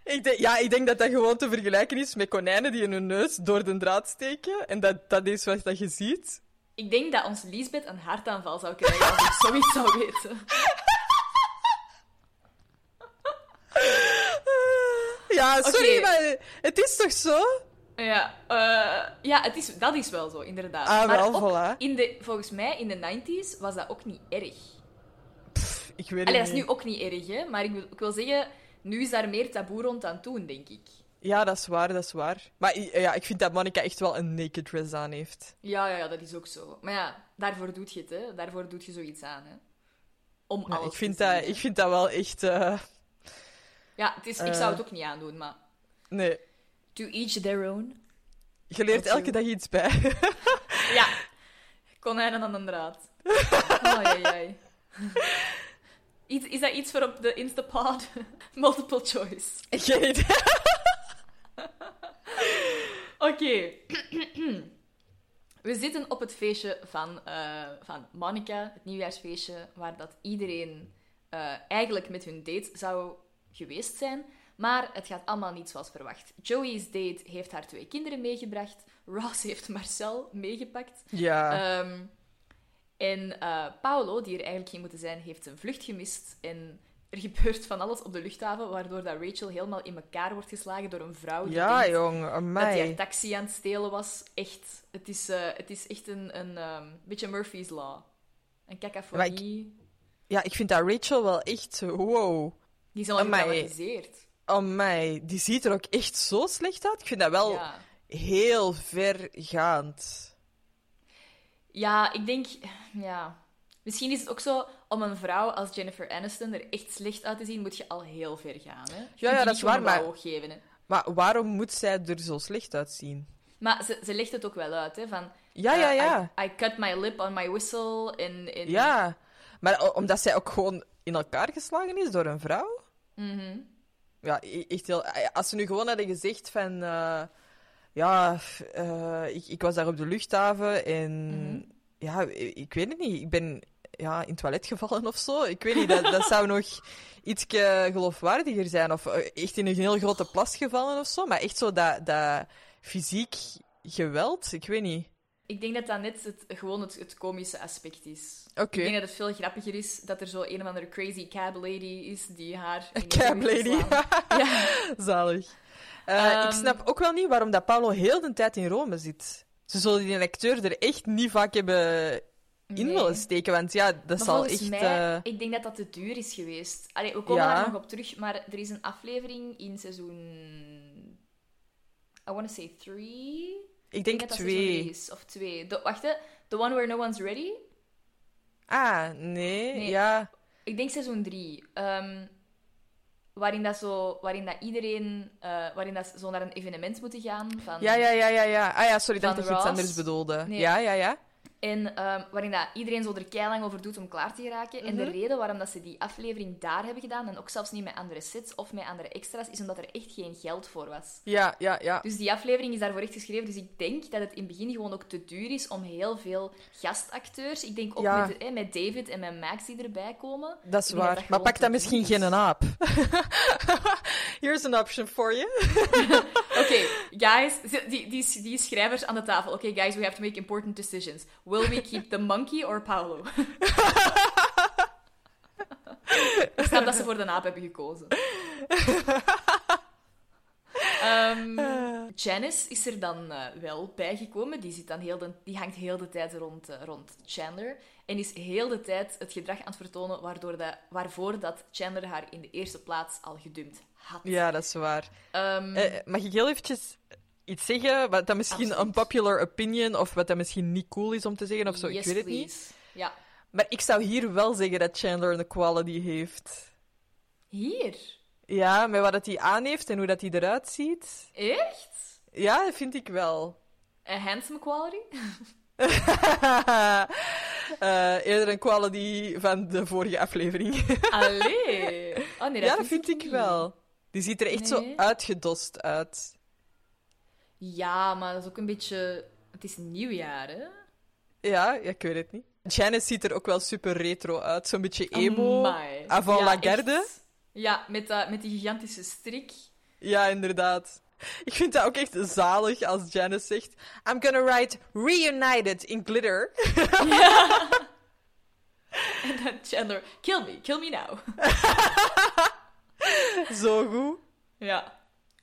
Ik denk, ja, ik denk dat dat gewoon te vergelijken is met konijnen die in hun neus door de draad steken. En dat, dat is wat dat je ziet. Ik denk dat ons Liesbeth een hartaanval zou krijgen als ik zoiets zou weten. Ja, sorry, maar het is toch zo? Ja, eh, ja het is, dat is wel zo, inderdaad. Ah, maar wel, ook voilà. in de, volgens mij in de 90s was dat ook niet erg. Ik weet Allee, dat is niet. nu ook niet erg, hè? Maar ik wil, ik wil zeggen, nu is daar meer taboe rond aan toen, denk ik. Ja, dat is waar, dat is waar. Maar ja, ik vind dat Monica echt wel een naked dress aan heeft. Ja, ja, ja, dat is ook zo. Maar ja, daarvoor doet je het, hè? Daarvoor doet je zoiets aan, hè? Om Ja, alles ik, vind te dat, ik vind dat wel echt... eh, Ja, het is, ik Eh. zou het ook niet aandoen, maar... Nee. To each their own. Je leert elke dag iets bij. Ja. Konijnen aan een draad. Ai, ai, ai. Iets, is dat iets voor op de Instapod? Multiple choice. Geen idee. Oké. We zitten op het feestje van, eh, van Monica, het nieuwjaarsfeestje, waar dat iedereen eh, eigenlijk met hun date zou geweest zijn. Maar het gaat allemaal niet zoals verwacht. Joey's date heeft haar twee kinderen meegebracht. Ross heeft Marcel meegepakt. Ja. Ehm, en eh, Paolo, die er eigenlijk ging moeten zijn, heeft zijn vlucht gemist. En er gebeurt van alles op de luchthaven, waardoor dat Rachel helemaal in elkaar wordt geslagen door een vrouw die ja, denkt jong. dat hij een taxi aan het stelen was. Echt, het is, eh, het is echt een, een ehm, beetje Murphy's Law. Een cacophonie. Ja, ik vind dat Rachel wel echt... Wow. Die is al gedramatiseerd. Amai. Die ziet er ook echt zo slecht uit. Ik vind dat wel Ja. heel vergaand. ja, ik denk... Ja... Misschien is het ook zo, om een vrouw als Jennifer Aniston er echt slecht uit te zien, moet je al heel ver gaan. Hè? Ja, die dat is waar, maar- geven. Hè? Maar waarom moet zij er zo slecht uitzien? Maar ze, ze legt het ook wel uit, hè, van... Ja, ja, eh, ja. I, I cut my lip on my whistle en... en Ja. Maar omdat zij ook gewoon in elkaar geslagen is door een vrouw? Mhm. Ja, e- echt heel... Als ze nu gewoon hadden gezegd van... eh, ja, eh, ik, ik was daar op de luchthaven en... Mhm. Ja, ik, weet het niet. Ik ben ja, in het toilet gevallen of zo. Ik weet niet, dat, dat zou nog iets geloofwaardiger zijn. Of eh, echt in een heel grote plas gevallen of zo. Maar echt zo dat, dat fysiek geweld, ik weet niet. Ik denk dat dat net het, gewoon het, het komische aspect is. Oké. Ik denk dat het veel grappiger is dat er zo een of andere crazy cab lady is die haar... Cab lady. ja. Zalig. Eh, ik Ehm. snap ook wel niet waarom dat Paolo heel de tijd in Rome zit. Ze zullen die acteur er echt niet vaak hebben in Nee. willen steken. Want ja, dat Maar zal echt... mij, eh, ik denk dat dat te duur is geweest. Allee, we komen Ja. daar nog op terug, maar er is een aflevering in seizoen... I want to say three? ik denk dat drie twee. is, of twee. De, wacht, hè. The one where no one's ready? Ah, nee. Nee. Ja. Ik denk seizoen 3. Waarin dat, zo, waarin dat iedereen eh, waarin dat zo naar een evenement moeten gaan. Van, Ja, ja, ja, ja, ja. Ah ja, sorry, ik dat je iets anders bedoelde. Nee. Ja, ja, ja. En ehm, waarin dat iedereen zo er keilang over doet om klaar te geraken. En de Mhm. reden waarom dat ze die aflevering daar hebben gedaan, en ook zelfs niet met andere sets of met andere extra's, is omdat er echt geen geld voor was. Ja, ja, ja. Dus die aflevering is daarvoor echt geschreven. Dus ik denk dat het in het begin gewoon ook te duur is om heel veel gastacteurs. Ik denk ook Ja. met, eh, met David en met Max die erbij komen. Dat is waar. dat maar pak dan misschien is. geen aap. Here's an option for you. Oké, guys, die, die, die schrijvers aan de tafel. Oké, guys, we have to make important decisions. Will we keep the monkey or Paolo? Ik snap dat ze voor de naap hebben gekozen. Ehm, Janice is er dan eh, wel bijgekomen. Die, zit dan heel de, die hangt heel de tijd rond, eh, rond Chandler. En is heel de tijd het gedrag aan het vertonen waardoor dat, waarvoor dat Chandler haar in de eerste plaats al gedumpt had. Ja, dat is waar. Ehm, Eh, mag ik heel eventjes iets zeggen? Wat dat misschien Absoluut. een popular opinion of wat dat misschien niet cool is om te zeggen of zo, yes, ik weet het niet. Ja. Maar ik zou hier wel zeggen dat Chandler een quality heeft. Hier? Ja, met wat dat hij aan heeft en hoe dat hij eruit ziet. Echt? Ja, dat vind ik wel. Een handsome quality? Eh, eerder een quality van de vorige aflevering. Allee. Oh, nee, ja, dat vind ik niet. wel. Die ziet er echt zo uitgedost uit. Ja, maar dat is ook een beetje... Het is nieuwjaar, hè? Ja, ja, ik weet het niet. Janice ziet er ook wel super retro uit. Zo'n beetje emo. Amai. Avant Ja, la echt. garde. Ja, met, dat, met die gigantische strik. Ja, inderdaad. Ik vind dat ook echt zalig als Janice zegt: I'm gonna write reunited in glitter. En dan Chandler, kill me, kill me now. Zo goed. Ja.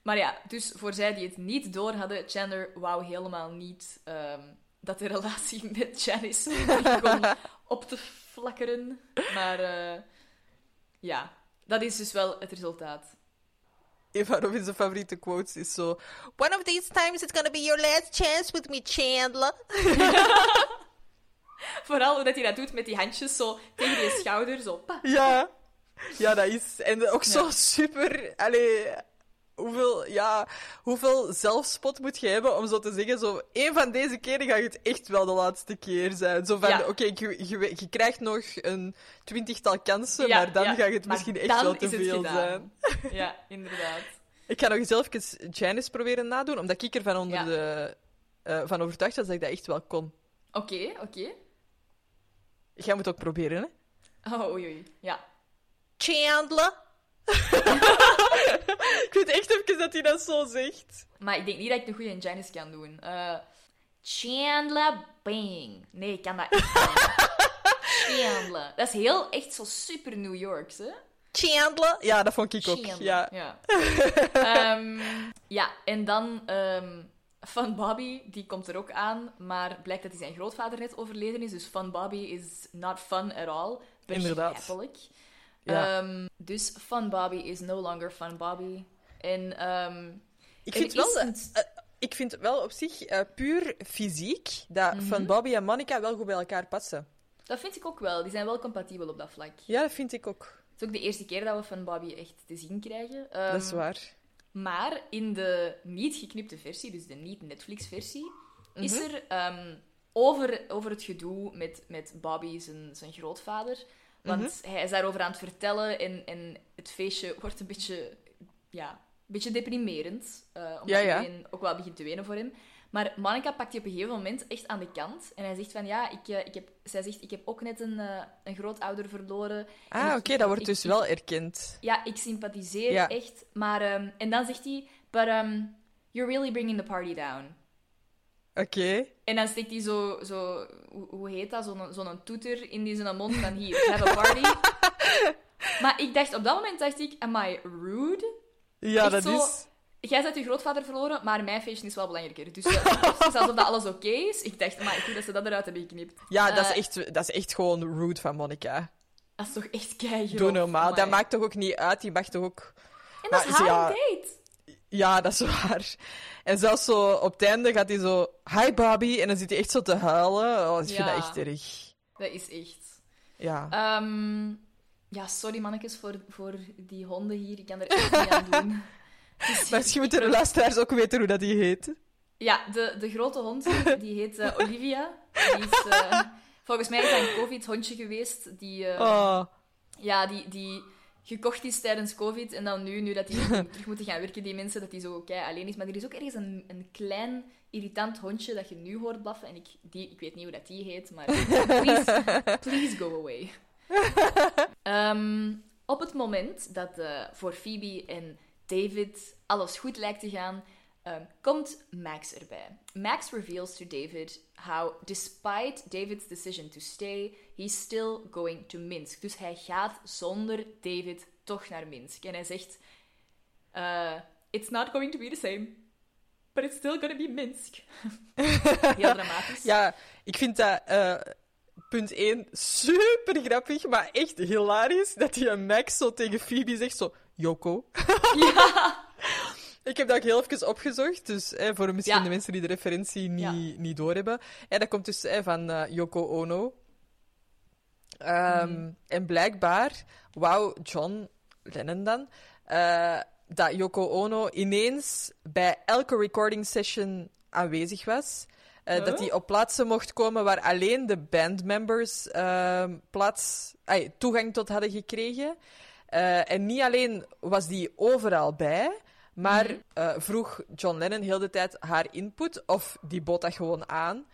Maar ja, dus voor zij die het niet door hadden, Chandler wou helemaal niet ehm, dat de relatie met Janice begon op te flakkeren. Maar eh, ja, dat is dus wel het resultaat. Een van Robin's favoriete quotes is zo: One of these times it's gonna be your last chance with me, Chandler. Vooral hoe dat hij dat doet met die handjes zo tegen je schouder, zo. pa. Ja. Ja, dat is. En ook zo Ja. super. Allee. Hoeveel, ja, hoeveel zelfspot moet je hebben om zo te zeggen, zo, één van deze keren gaat het echt wel de laatste keer zijn. Zo van, Ja. oké, je, je, je krijgt nog een twintigtal kansen, Ja, maar dan ja. gaat het Maar misschien echt wel te veel zijn. Ja, inderdaad. Ik ga nog eens even Janice proberen nadoen, omdat ik er van, onder de, eh, van overtuigd was dat ik dat echt wel kon. Oké, oké. Jij moet ook proberen, hè? Oh, oei, oei. Ja. Chandler. Ik weet echt even dat hij dat zo zegt. Maar ik denk niet dat ik een goede Janice kan doen. Eh, Chandler Bing. Nee, ik kan dat echt niet. Chandler. Dat is heel, echt zo super New Yorks, hè? Chandler? Ja, dat vond ik ook. Ja. Ja, Ehm, ja en dan ehm Fun Bobby, die komt er ook aan, maar blijkt dat hij zijn grootvader net overleden is. Dus Fun Bobby is not fun at all. Inderdaad. Begrijpelijk. Ja. Ehm, dus Fun Bobby is no longer Fun Bobby. En ehm, Ik vind wel, een- eh, ik vind wel op zich eh, puur fysiek dat Mhm. van Bobby en Monica wel goed bij elkaar passen. dat vind ik ook wel. Die zijn wel compatibel op dat vlak. Ja, dat vind ik ook. Het is ook de eerste keer dat we Fun Bobby echt te zien krijgen. Ehm, dat is waar. Maar in de niet geknipte versie, dus de niet-Netflix-versie, is Mhm. er over, over het gedoe met, met Bobby, zijn, zijn grootvader. Want Mhm. hij is daarover aan het vertellen en, en het feestje wordt een beetje, ja, een beetje deprimerend. eh, omdat Ja, ja. iedereen ook wel begint te wenen voor hem. Maar Monica pakt die op een gegeven moment echt aan de kant. En hij zegt van, ja, ik, eh, ik heb, zij zegt, ik heb ook net een, eh, een grootouder verloren. En Ah, oké, dat wordt ik- dus wel erkend. ja, ik sympathiseer Ja. echt. Maar, ehm, en dan zegt hij, but um, you're really bringing the party down. Oké. En dan steekt hij zo, zo hoe, hoe heet dat, zo'n zo'n toeter in die zijn mond van hier, have a party. maar ik dacht, op dat moment dacht ik, am I rude? Ja, Echt dat zo- is... Jij bent je grootvader verloren, maar mijn feestje is wel belangrijker. Dus eh, het is alsof dat alles oké is. Ik dacht, maar goed dat ze dat eruit hebben geknipt. Ja, dat, Eh, is echt, dat is echt gewoon rude van Monica. Dat is toch echt keigrof. Doe normaal. Dat maakt toch ook niet uit? Die mag toch ook... En dat is Maar haar ja, date. Ja, dat is waar. En zelfs zo op het einde gaat hij zo... Hi, Bobby. En dan zit hij echt zo te huilen. Oh, ik vind dat echt erg. Dat is echt... Ja. Ehm, ja, sorry mannetjes voor, voor die honden hier. Ik kan er echt niet aan doen. Dus- Maar misschien moeten de luisteraars ook weten hoe dat die heet. Ja, de, de grote hond die heet eh, Olivia. Die is, eh, volgens mij is dat een covid-hondje geweest. Die, eh, Oh. ja, die, die gekocht is tijdens covid. En dan nu, nu dat die terug moeten gaan werken, die mensen, dat die zo kei alleen is. Maar er is ook ergens een, een klein, irritant hondje dat je nu hoort blaffen. En ik, die, ik weet niet hoe dat die heet, maar please, please go away. Ehm, op het moment dat eh, voor Phoebe en David alles goed lijkt te gaan, ehm, komt Max erbij. Max reveals to David how, despite David's decision to stay, he's still going to Minsk. Dus hij gaat zonder David toch naar Minsk. En hij zegt: eh, It's not going to be the same, but it's still gonna be Minsk. Heel dramatisch. Ja, ik vind dat... eh, punt 1 super grappig, maar echt hilarisch. Dat die aan Max zo tegen Phoebe zegt zo... Yoko. Ja. Ik heb dat ook heel even opgezocht, dus voor misschien Ja. de mensen die de referentie niet, Ja. niet doorhebben. En dat komt dus van eh, Yoko Ono. Ehm, Mhm. En blijkbaar wou John Lennon dan eh, dat Yoko Ono ineens bij elke recording session aanwezig was. Eh, Dat hij op plaatsen mocht komen waar alleen de bandmembers ehm, plaats, toegang tot hadden gekregen. Eh, en niet alleen was die overal bij, maar Mhm. eh, vroeg John Lennon heel de tijd haar input, of die bood dat gewoon aan.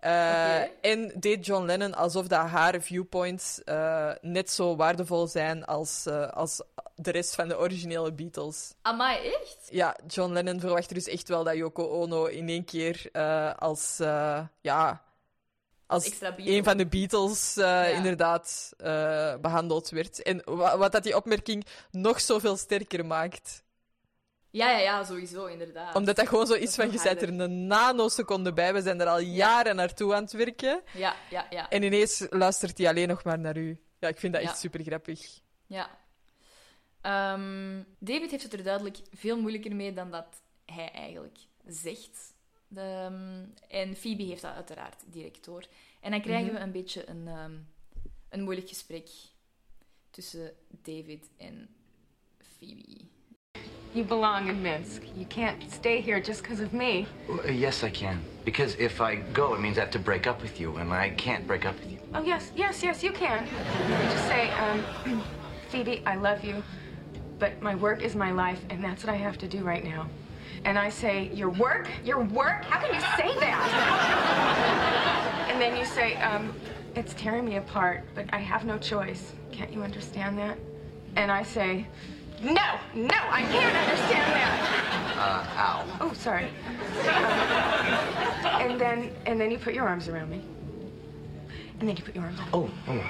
Eh. En deed John Lennon alsof dat haar viewpoints eh, net zo waardevol zijn als, eh, als de rest van de originele Beatles. Amai, echt? Ja, John Lennon verwachtte dus echt wel dat Yoko Ono in één keer als, ja, als een van de Beatles inderdaad eh, behandeld werd. En wa- wat dat die opmerking nog zoveel sterker maakt. Ja, ja, ja, sowieso, inderdaad. Omdat dat gewoon zo is van, je bent er een nanoseconde bij, we zijn er al jaren naartoe aan het werken. Ja, ja, ja. En ineens luistert hij alleen nog maar naar u. Ja, ik vind dat echt super grappig. Ja. Ehm, David heeft het er duidelijk veel moeilijker mee dan dat hij eigenlijk zegt. De, ehm, en Phoebe heeft dat uiteraard direct door. En dan krijgen Mhm. we een beetje een, ehm, een moeilijk gesprek tussen David en Phoebe. You belong in Minsk. You can't stay here just because of me. Uh, yes, I can. Because if I go, it means I have to break up with you, and I can't break up with you. Oh, yes, yes, yes, you can. You just say, um, Phoebe, I love you, but my work is my life, and that's what I have to do right now. And I say, Your work? Your work? How can you say that? and then you say, um, It's tearing me apart, but I have no choice. Can't you understand that? And I say, No, no, I can't understand that. Uh, ow. Oh, sorry. Um, and then, and then you put your arms around me. And then you put your arms. Oh, oh.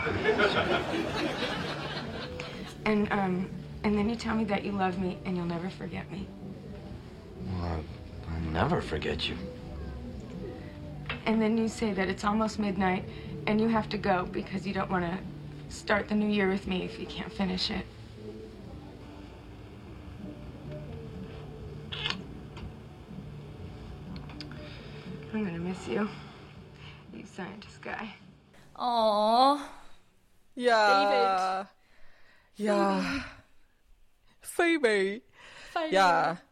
And um, and then you tell me that you love me and you'll never forget me. Well, I'll never forget you. And then you say that it's almost midnight and you have to go because you don't want to start the new year with me if you can't finish it. I'm gonna miss you, you scientist guy. Oh, Ja. Ja. Phoebe. Ja.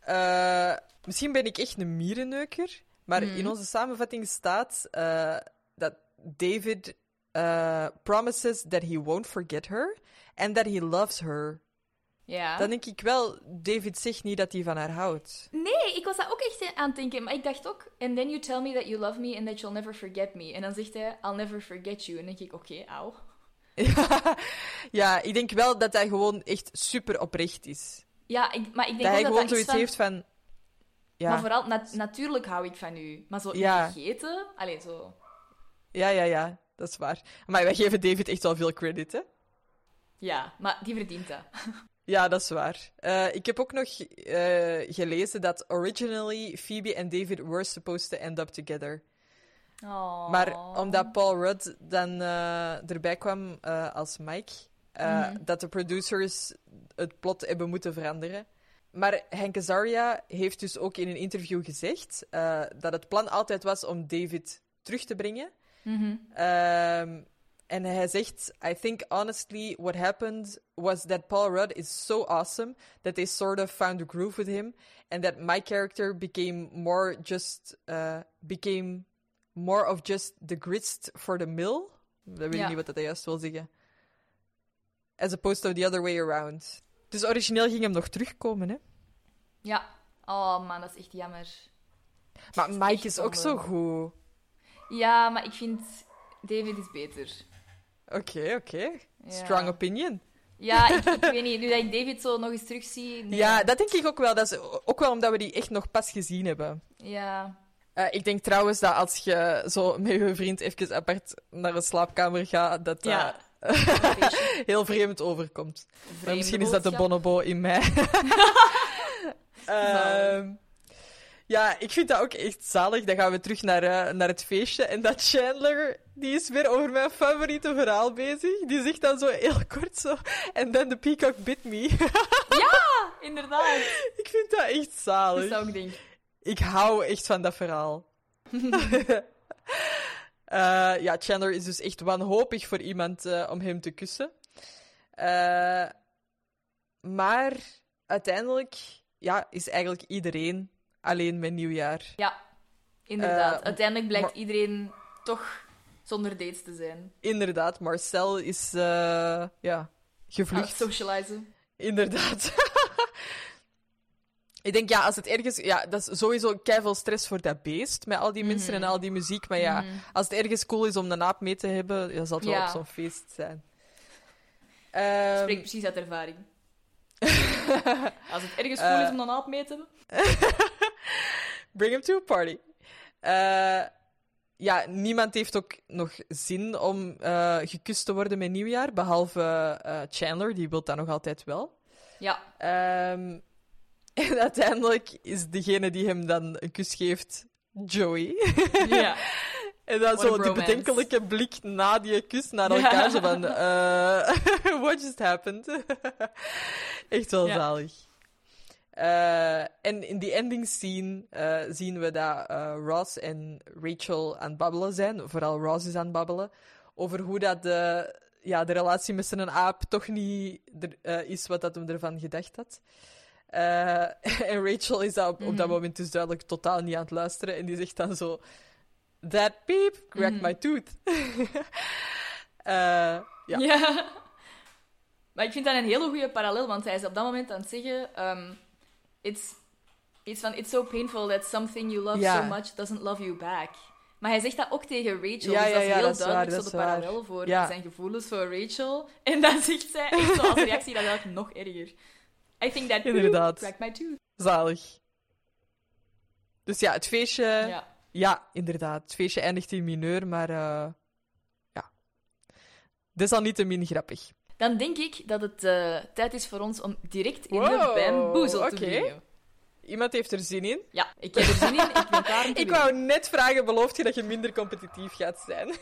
Eh, misschien ben ik echt een mierenneuker, maar in onze samenvatting staat eh, dat David eh, promises that he won't forget her and that he loves her. Ja. Dan denk ik wel, David zegt niet dat hij van haar houdt. Nee, ik was daar ook echt aan het denken. Maar ik dacht ook... And then you tell me that you love me and that you'll never forget me. En dan zegt hij, I'll never forget you. En dan denk ik, oké, auw. Ja, ja, ik denk wel dat hij gewoon echt super oprecht is. Ja, ik, maar ik denk Dat hij gewoon dat dat zoiets iets heeft van... van... Ja. Maar vooral, nat- natuurlijk hou ik van u. Maar zo Ja. vergeten... Allee, zo... Ja, ja, ja, dat is waar. Maar wij geven David echt wel veel credit, hè? Ja, maar die verdient dat. Ja, dat is waar. Eh, ik heb ook nog eh, gelezen dat originally Phoebe en David were supposed to end up together. Maar omdat Paul Rudd dan eh, erbij kwam als Mike, eh, dat de producers het plot hebben moeten veranderen. Maar Henk Azaria heeft dus ook in een interview gezegd dat het plan altijd was om David terug te brengen. Ehm, en hij zegt: I think honestly, what happened was that Paul Rudd is so awesome that they sort of found a groove with him, and that my character became more just uh, became more of just the grist for the mill. Dat weet ik niet wat dat juist wil zeggen. As opposed to the other way around. Dus origineel ging hem nog terugkomen, hè? Ja. Oh man, dat is echt jammer. Maar Mike is ook zo goed. Ja, maar ik vind... David is beter. Oké, oké. Ja. Strong opinion. Ja, ik, ik weet niet. Nu dat ik David zo nog eens terugzie... nee. Ja, dat denk ik ook wel. Dat is ook wel omdat we die echt nog pas gezien hebben. Ja. Eh, ik denk trouwens dat als je zo met je vriend even apart naar een slaapkamer gaat, dat dat Ja. heel vreemd overkomt. Maar misschien is dat de bonobo in mij. Ehm, ja, ik vind dat ook echt zalig. Dan gaan we terug naar, eh, naar het feestje. En dat Chandler, die is weer over mijn favoriete verhaal bezig. Die zegt dan zo heel kort zo... And then the peacock bit me. Inderdaad. ik vind dat echt zalig. Dat is ook denk. Ik hou echt van dat verhaal. Eh, ja, Chandler is dus echt wanhopig voor iemand eh, om hem te kussen. Maar uiteindelijk ja, is eigenlijk iedereen alleen met nieuwjaar. Ja, inderdaad. Eh, Uiteindelijk blijkt maar- iedereen toch zonder dates te zijn. Inderdaad, Marcel is eh, ja, gevlucht. Socializen. Inderdaad. Ik denk, ja, als het ergens... Ja, dat is sowieso keiveel stress voor dat beest, met al die mensen Mhm. en al die muziek. Maar ja, als het ergens cool is om een aap mee te hebben, ja, zal het wel op zo'n feest zijn. Ehm, Ik spreek precies uit ervaring. Als het ergens cool is om een aap mee te hebben. bring him to a party. Eh, ja, niemand heeft ook nog zin om eh, gekust te worden met nieuwjaar, behalve eh, Chandler, die wil dat nog altijd wel. Ja. Ehm, en uiteindelijk is degene die hem dan een kus geeft Joey. ja. En dan zo die bedenkelijke blik na die kus naar Ja. elkaar. Zo van, what just happened? Echt wel Ja. zalig. Eh, en in die ending scene eh, zien we dat eh, Ross en Rachel aan het babbelen zijn. Vooral Ross is aan het babbelen. Over hoe dat de, ja, de relatie met zijn aap toch niet er, is wat dat hem ervan gedacht had. En Rachel is dat op, op dat moment dus duidelijk totaal niet aan het luisteren. En die zegt dan zo... That beep cracked my tooth. Ja. Ja. Maar ik vind dat een hele goede parallel, want hij is op dat moment aan het zeggen... ehm, it's, iets van, it's so painful that something you love Ja. so much doesn't love you back. Maar hij zegt dat ook tegen Rachel, Ja, dus dat is heel dat is duidelijk waar, zo de parallel voor zijn gevoelens voor Rachel. En dan zegt zij echt zo als reactie, dat is eigenlijk nog erger. I think that Inderdaad. cracked my tooth. Zalig. Dus ja, het feestje... Ja. Ja, inderdaad. Het feestje eindigt in mineur, maar... eh, ja. Desalniettemin grappig. Dan denk ik dat het eh, tijd is voor ons om direct in Wow, de bamboezel te oké. vliegen. Iemand heeft er zin in. Ja, ik heb er zin in. Ik ben om te Ik wou net vragen, belooft je dat je minder competitief gaat zijn?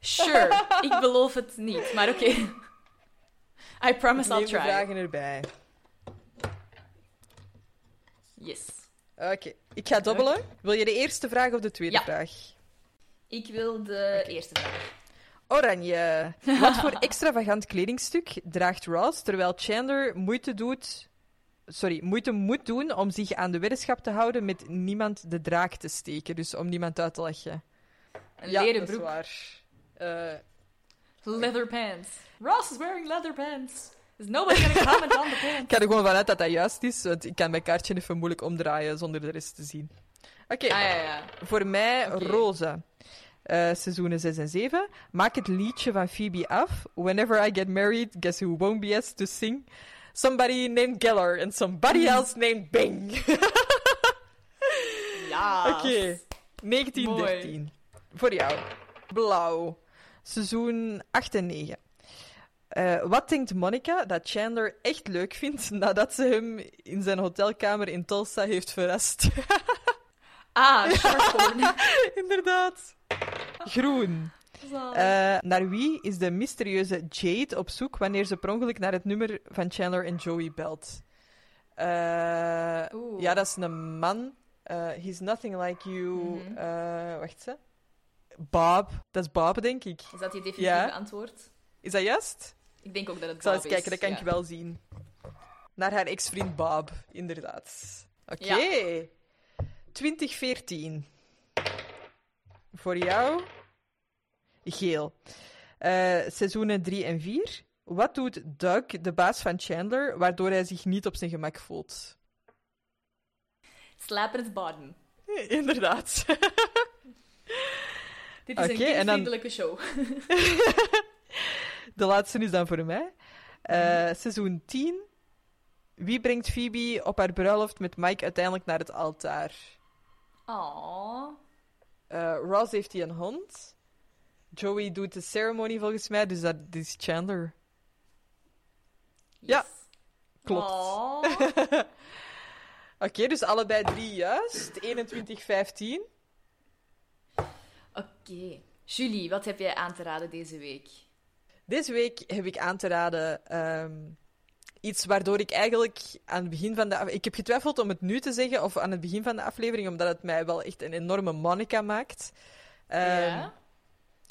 Sure, ik beloof het niet, maar oké. I promise I'll try. vragen erbij. Yes. Oké, ik ga dobbelen. Wil je de eerste vraag of de tweede Ja. vraag? Ik wil de eerste vraag. Oranje. Wat voor extravagant kledingstuk draagt Ross terwijl Chandler moeite doet... Sorry, moeite moet doen om zich aan de weddenschap te houden met niemand de draak te steken. Dus om niemand uit te leggen. Een ja, leren dat is broek. waar. Eh, Leather pants. Ross is wearing leather pants. Is nobody gonna comment on the ik pants? ga er gewoon vanuit dat dat juist is, want ik kan mijn kaartje even moeilijk omdraaien zonder de rest te zien. Oké, Ah ja, ja. voor mij Oké. roze. Eh, seizoenen 6 en 7. Maak het liedje van Phoebe af. Whenever I get married, guess who won't be asked to sing? Somebody named Geller and somebody else named Bing. Ja. Oké, 1913. Voor jou. Blauw. Seizoen 8 en 9. Eh, wat denkt Monica dat Chandler echt leuk vindt nadat ze hem in zijn hotelkamer in Tulsa heeft verrast? Ah. Inderdaad. Groen. Eh, naar wie is de mysterieuze Jade op zoek wanneer ze per ongeluk naar het nummer van Chandler en Joey belt? Eh, ja, dat is een man. Eh, he's nothing like you. Mhm. wacht ze. Bob. Dat is Bob, denk ik. Is dat je definitieve Ja. antwoord? Is dat juist? Ik denk ook dat het Ik zal Bob eens kijken, is, dat kan ja. ik wel zien. Naar haar ex-vriend Bob, inderdaad. Oké. Ja. 2014. Voor jou. Geel. Eh, seizoenen 3 en 4. Wat doet Doug, de baas van Chandler, waardoor hij zich niet op zijn gemak voelt? Slap in het bottom. Inderdaad. Dit is een dan- kindvriendelijke show. De laatste is dan voor mij. Eh, seizoen 10. Wie brengt Phoebe op haar bruiloft met Mike uiteindelijk naar het altaar? Aww. Eh, Ross heeft hij een hond. Joey doet de ceremony volgens mij, dus dat is Chandler. Ja, klopt. Oké, dus allebei drie juist. 21-15. Oké. Julie, wat heb jij aan te raden deze week? Deze week heb ik aan te raden ehm, iets waardoor ik eigenlijk aan het begin van de... af- Ik heb getwijfeld om het nu te zeggen of aan het begin van de aflevering, omdat het mij wel echt een enorme Monica maakt. Ehm, ja?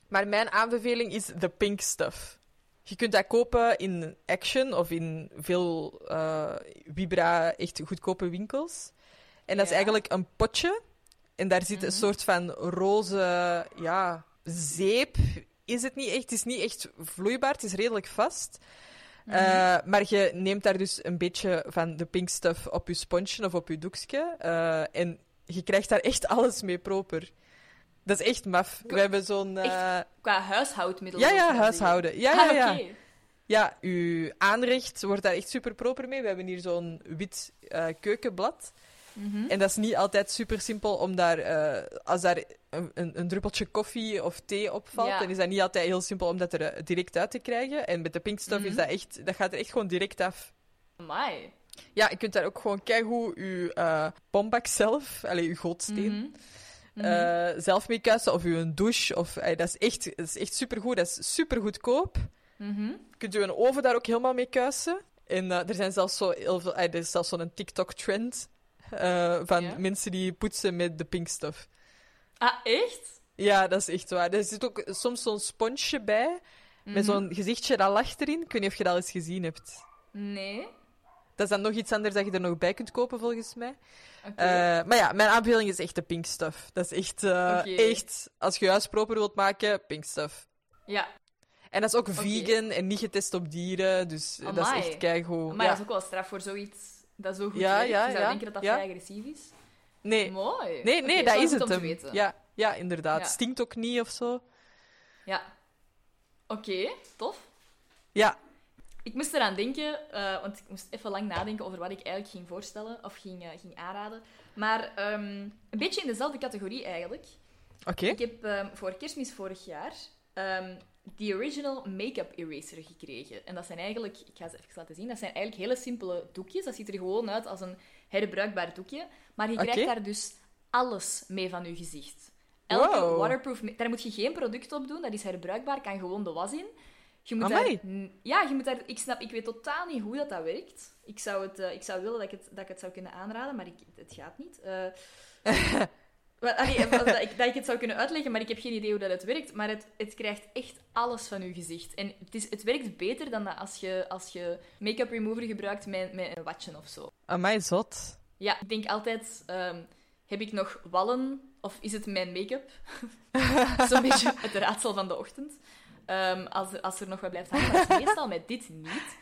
Maar mijn aanbeveling is The Pink Stuff. Je kunt dat kopen in Action of in veel eh Vibra echt goedkope winkels. En dat is eigenlijk een potje. En daar zit een soort van roze ja, zeep. Is het niet echt? Het is niet echt vloeibaar, het is redelijk vast. Eh, maar je neemt daar dus een beetje van de pink stuff op je sponsje of op je doekje. eh, en je krijgt daar echt alles mee proper. Dat is echt maf. We hebben zo'n... eh, Qua huishoudmiddelen? ja, ja, huishouden. Ja, Ah, ja. oké. Ja, uw aanrecht wordt daar echt super proper mee. We hebben hier zo'n wit eh, Mhm. En dat is niet altijd super simpel om daar, eh, als daar een, een, een druppeltje koffie of thee opvalt, Ja. dan is dat niet altijd heel simpel om dat er eh, direct uit te krijgen. En met de pinkstuff Mhm. is dat echt, dat gaat er echt gewoon direct af. Amai. Ja, je kunt daar ook gewoon keigoed je eh bombak zelf, allez, je gootsteen, Mhm. zelf mee kuisen. Of je douche. Of, eh, dat is echt, dat is echt supergoed. Dat is super goedkoop. Mhm. Je kunt je een oven daar ook helemaal mee kuisen. En er zijn zelfs zo heel veel, er is zelfs zo'n TikTok-trend eh, van Ja? mensen die poetsen met de pinkstuff. Ah, echt? Ja, dat is echt waar. Er zit ook soms zo'n sponsje bij, met Mhm. zo'n gezichtje dat lacht erin. Ik weet niet of je dat al eens gezien hebt. Nee. Dat is dan nog iets anders dat je er nog bij kunt kopen, volgens mij. Oké. Eh, maar ja, mijn aanbeveling is echt de pink stuff. Dat is echt, eh, echt als je huis proper wilt maken, pink stuff. Ja, En dat is ook vegan en niet getest op dieren, dus dat is echt keigoed. maar ja. dat is ook wel straf voor zoiets dat zo goed Ja, werkt. ja, je zou ja, denken dat dat vrij agressief is. Nee, Mooi. nee, nee dat is het om te hem. weten. Ja, ja, inderdaad. Stinkt ook niet of zo. Ja. Oké, tof. Ja, Ik moest eraan denken, eh, want ik moest even lang nadenken over wat ik eigenlijk ging voorstellen of ging, eh, ging aanraden. Maar ehm, een beetje in dezelfde categorie eigenlijk. oké. Ik heb ehm, voor kerstmis vorig jaar ehm die original make-up eraser gekregen. En dat zijn eigenlijk, ik ga ze even laten zien, dat zijn eigenlijk hele simpele doekjes. Dat ziet er gewoon uit als een herbruikbaar doekje. Maar je krijgt daar dus alles mee van je gezicht. Elke Wow. waterproof... Daar moet je geen product op doen, dat is herbruikbaar, kan gewoon de was in. Je moet daar, ja, je moet daar, ik snap, ik weet totaal niet hoe dat, dat werkt. Ik zou, het, eh, ik zou willen dat ik, het, dat ik het zou kunnen aanraden, maar ik, het gaat niet. Eh, Wel, allee, dat, ik, dat ik het zou kunnen uitleggen, maar ik heb geen idee hoe dat het werkt. Maar het, het krijgt echt alles van je gezicht. En het, is, het werkt beter dan dat als je, als je make-up remover gebruikt met, met een watje of zo. Amai, zot. Ja, ik denk altijd, ehm, heb ik nog wallen of is het mijn make-up? Zo'n beetje het raadsel van de ochtend. Ehm, als, er, als er nog wat blijft hangen, maar meestal met dit niet.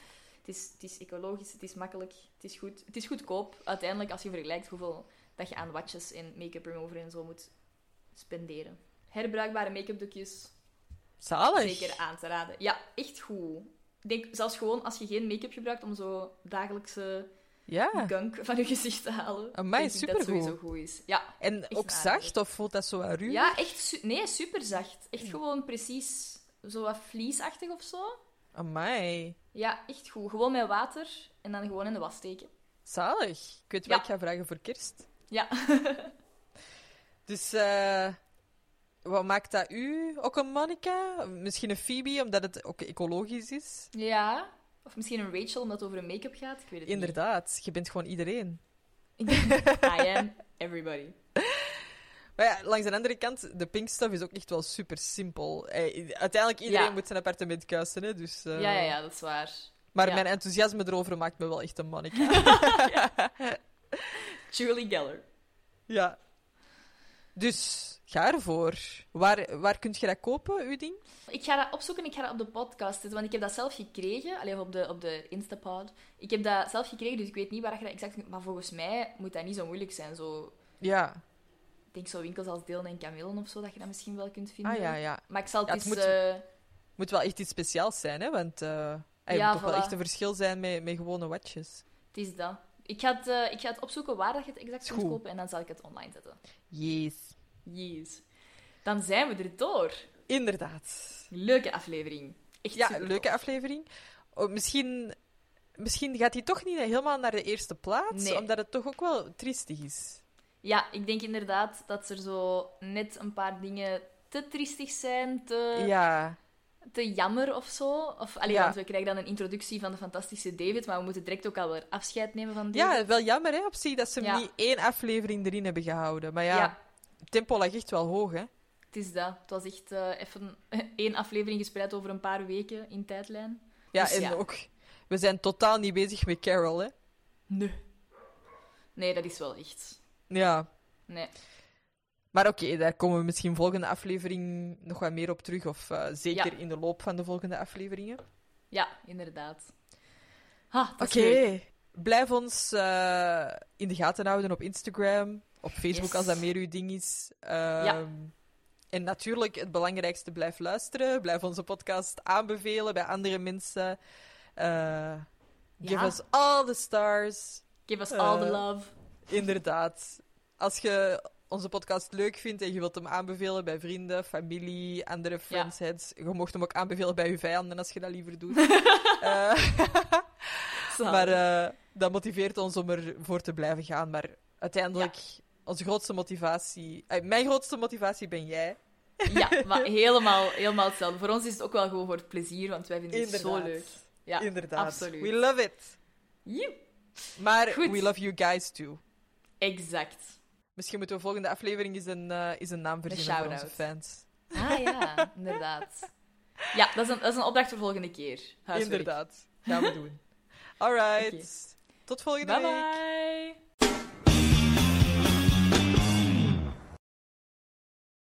Het is, het is ecologisch, het is makkelijk, het is, goed, het is goedkoop. Uiteindelijk, als je vergelijkt hoeveel dat je aan watjes en make-up remover en zo moet spenderen. Herbruikbare make-up doekjes, Zalig. zeker aan te raden. Ja, echt goed. Ik denk zelfs gewoon als je geen make-up gebruikt om zo dagelijkse Ja. gunk van je gezicht te halen. Amai, ik dat sowieso goed is. Ja, En ook zacht, of voelt dat zo ruw? ja echt su- nee, super zacht. Echt gewoon precies zo wat vliesachtig of zo. Amai. Ja, echt goed. Gewoon met water en dan gewoon in de was steken. Zalig. Ik weet Ja. wat ik ga vragen voor kerst. Ja. Dus, eh, wat maakt dat u? Ook een Monica? Misschien een Phoebe, omdat het ook ecologisch is? ja. Of misschien een Rachel, omdat het over een make-up gaat. Ik weet het Inderdaad, je bent gewoon iedereen. I am everybody. Maar ja, langs de andere kant, de pink stuff is ook echt wel super simpel. Eh, uiteindelijk, iedereen Ja. moet zijn appartement kuisen, hè, dus... eh, Ja, ja, ja, dat is waar. Maar Ja. mijn enthousiasme erover maakt me wel echt een Monica. Julie Geller. ja. Dus, ga ervoor. Waar, waar kun je dat kopen, uw ding? Ik ga dat opzoeken, ik ga dat op de podcast zetten, want ik heb dat zelf gekregen, alleen op de, op de Instapod. Ik heb dat zelf gekregen, dus ik weet niet waar je dat exact kunt- Maar volgens mij moet dat niet zo moeilijk zijn. Zo, Ja. ik denk zo winkels als Deelen en Camillen of zo, dat je dat misschien wel kunt vinden. Ah, ja, ja. Maar ik zal het Ja, het eens... moet- eh, moet wel echt iets speciaals zijn, hè? Want eh er Ja, moet toch wel echt een verschil zijn met, met gewone watches. het is dat. Ik ga het, eh, ik ga het opzoeken waar dat je het exact kunt kopen en dan zal ik het online zetten. Yes. Yes. Dan zijn we er door. Inderdaad. Leuke aflevering. Echt Ja, leuke aflevering. Oh, misschien, misschien gaat hij toch niet helemaal naar de eerste plaats, Nee. omdat het toch ook wel triestig is. Ja, ik denk inderdaad dat er zo net een paar dingen te triestig zijn, te... Ja, te jammer of zo. Of, allee, Ja. Want we krijgen dan een introductie van de fantastische David, maar we moeten direct ook alweer afscheid nemen van David. ja wel jammer hè, op zich dat ze hem Ja. niet één aflevering erin hebben gehouden. Maar ja, Ja. het tempo lag echt wel hoog, hè? Het is dat. Het was echt eh, even één aflevering gespreid over een paar weken in tijdlijn. Ja, Dus en ook, we zijn totaal niet bezig met Carol, hè? Nee. Nee, dat is wel echt. Ja. Nee. Maar oké, daar komen we misschien volgende aflevering nog wat meer op terug. Of eh, zeker Ja. in de loop van de volgende afleveringen. Ja, inderdaad. Oké. Blijf ons eh, in de gaten houden op Instagram, op Facebook Yes. als dat meer uw ding is. Ehm, En natuurlijk, het belangrijkste, blijf luisteren. Blijf onze podcast aanbevelen bij andere mensen. Eh, give Ja. us all the stars. Give us all the love. Inderdaad. Als je onze podcast leuk vindt en je wilt hem aanbevelen bij vrienden, familie, andere friendsheads, je mocht hem ook aanbevelen bij je vijanden als je dat liever doet. Eh, maar eh, dat motiveert ons om ervoor te blijven gaan. Maar uiteindelijk, onze grootste motivatie... eh, mijn grootste motivatie ben jij. Ja, maar helemaal, helemaal hetzelfde. Voor ons is het ook wel gewoon voor het plezier, want wij vinden het zo leuk. Ja, Inderdaad. absoluut. We love it. Joe. Maar Goed. we love you guys too. Exact. Misschien moeten we volgende aflevering eens een, eens een naam verzinnen voor onze fans. Ah ja, inderdaad. Ja, dat is een, dat is een opdracht voor volgende keer. Huiswerk. Inderdaad. Gaan we doen. Alright. Tot volgende Bye week. bye.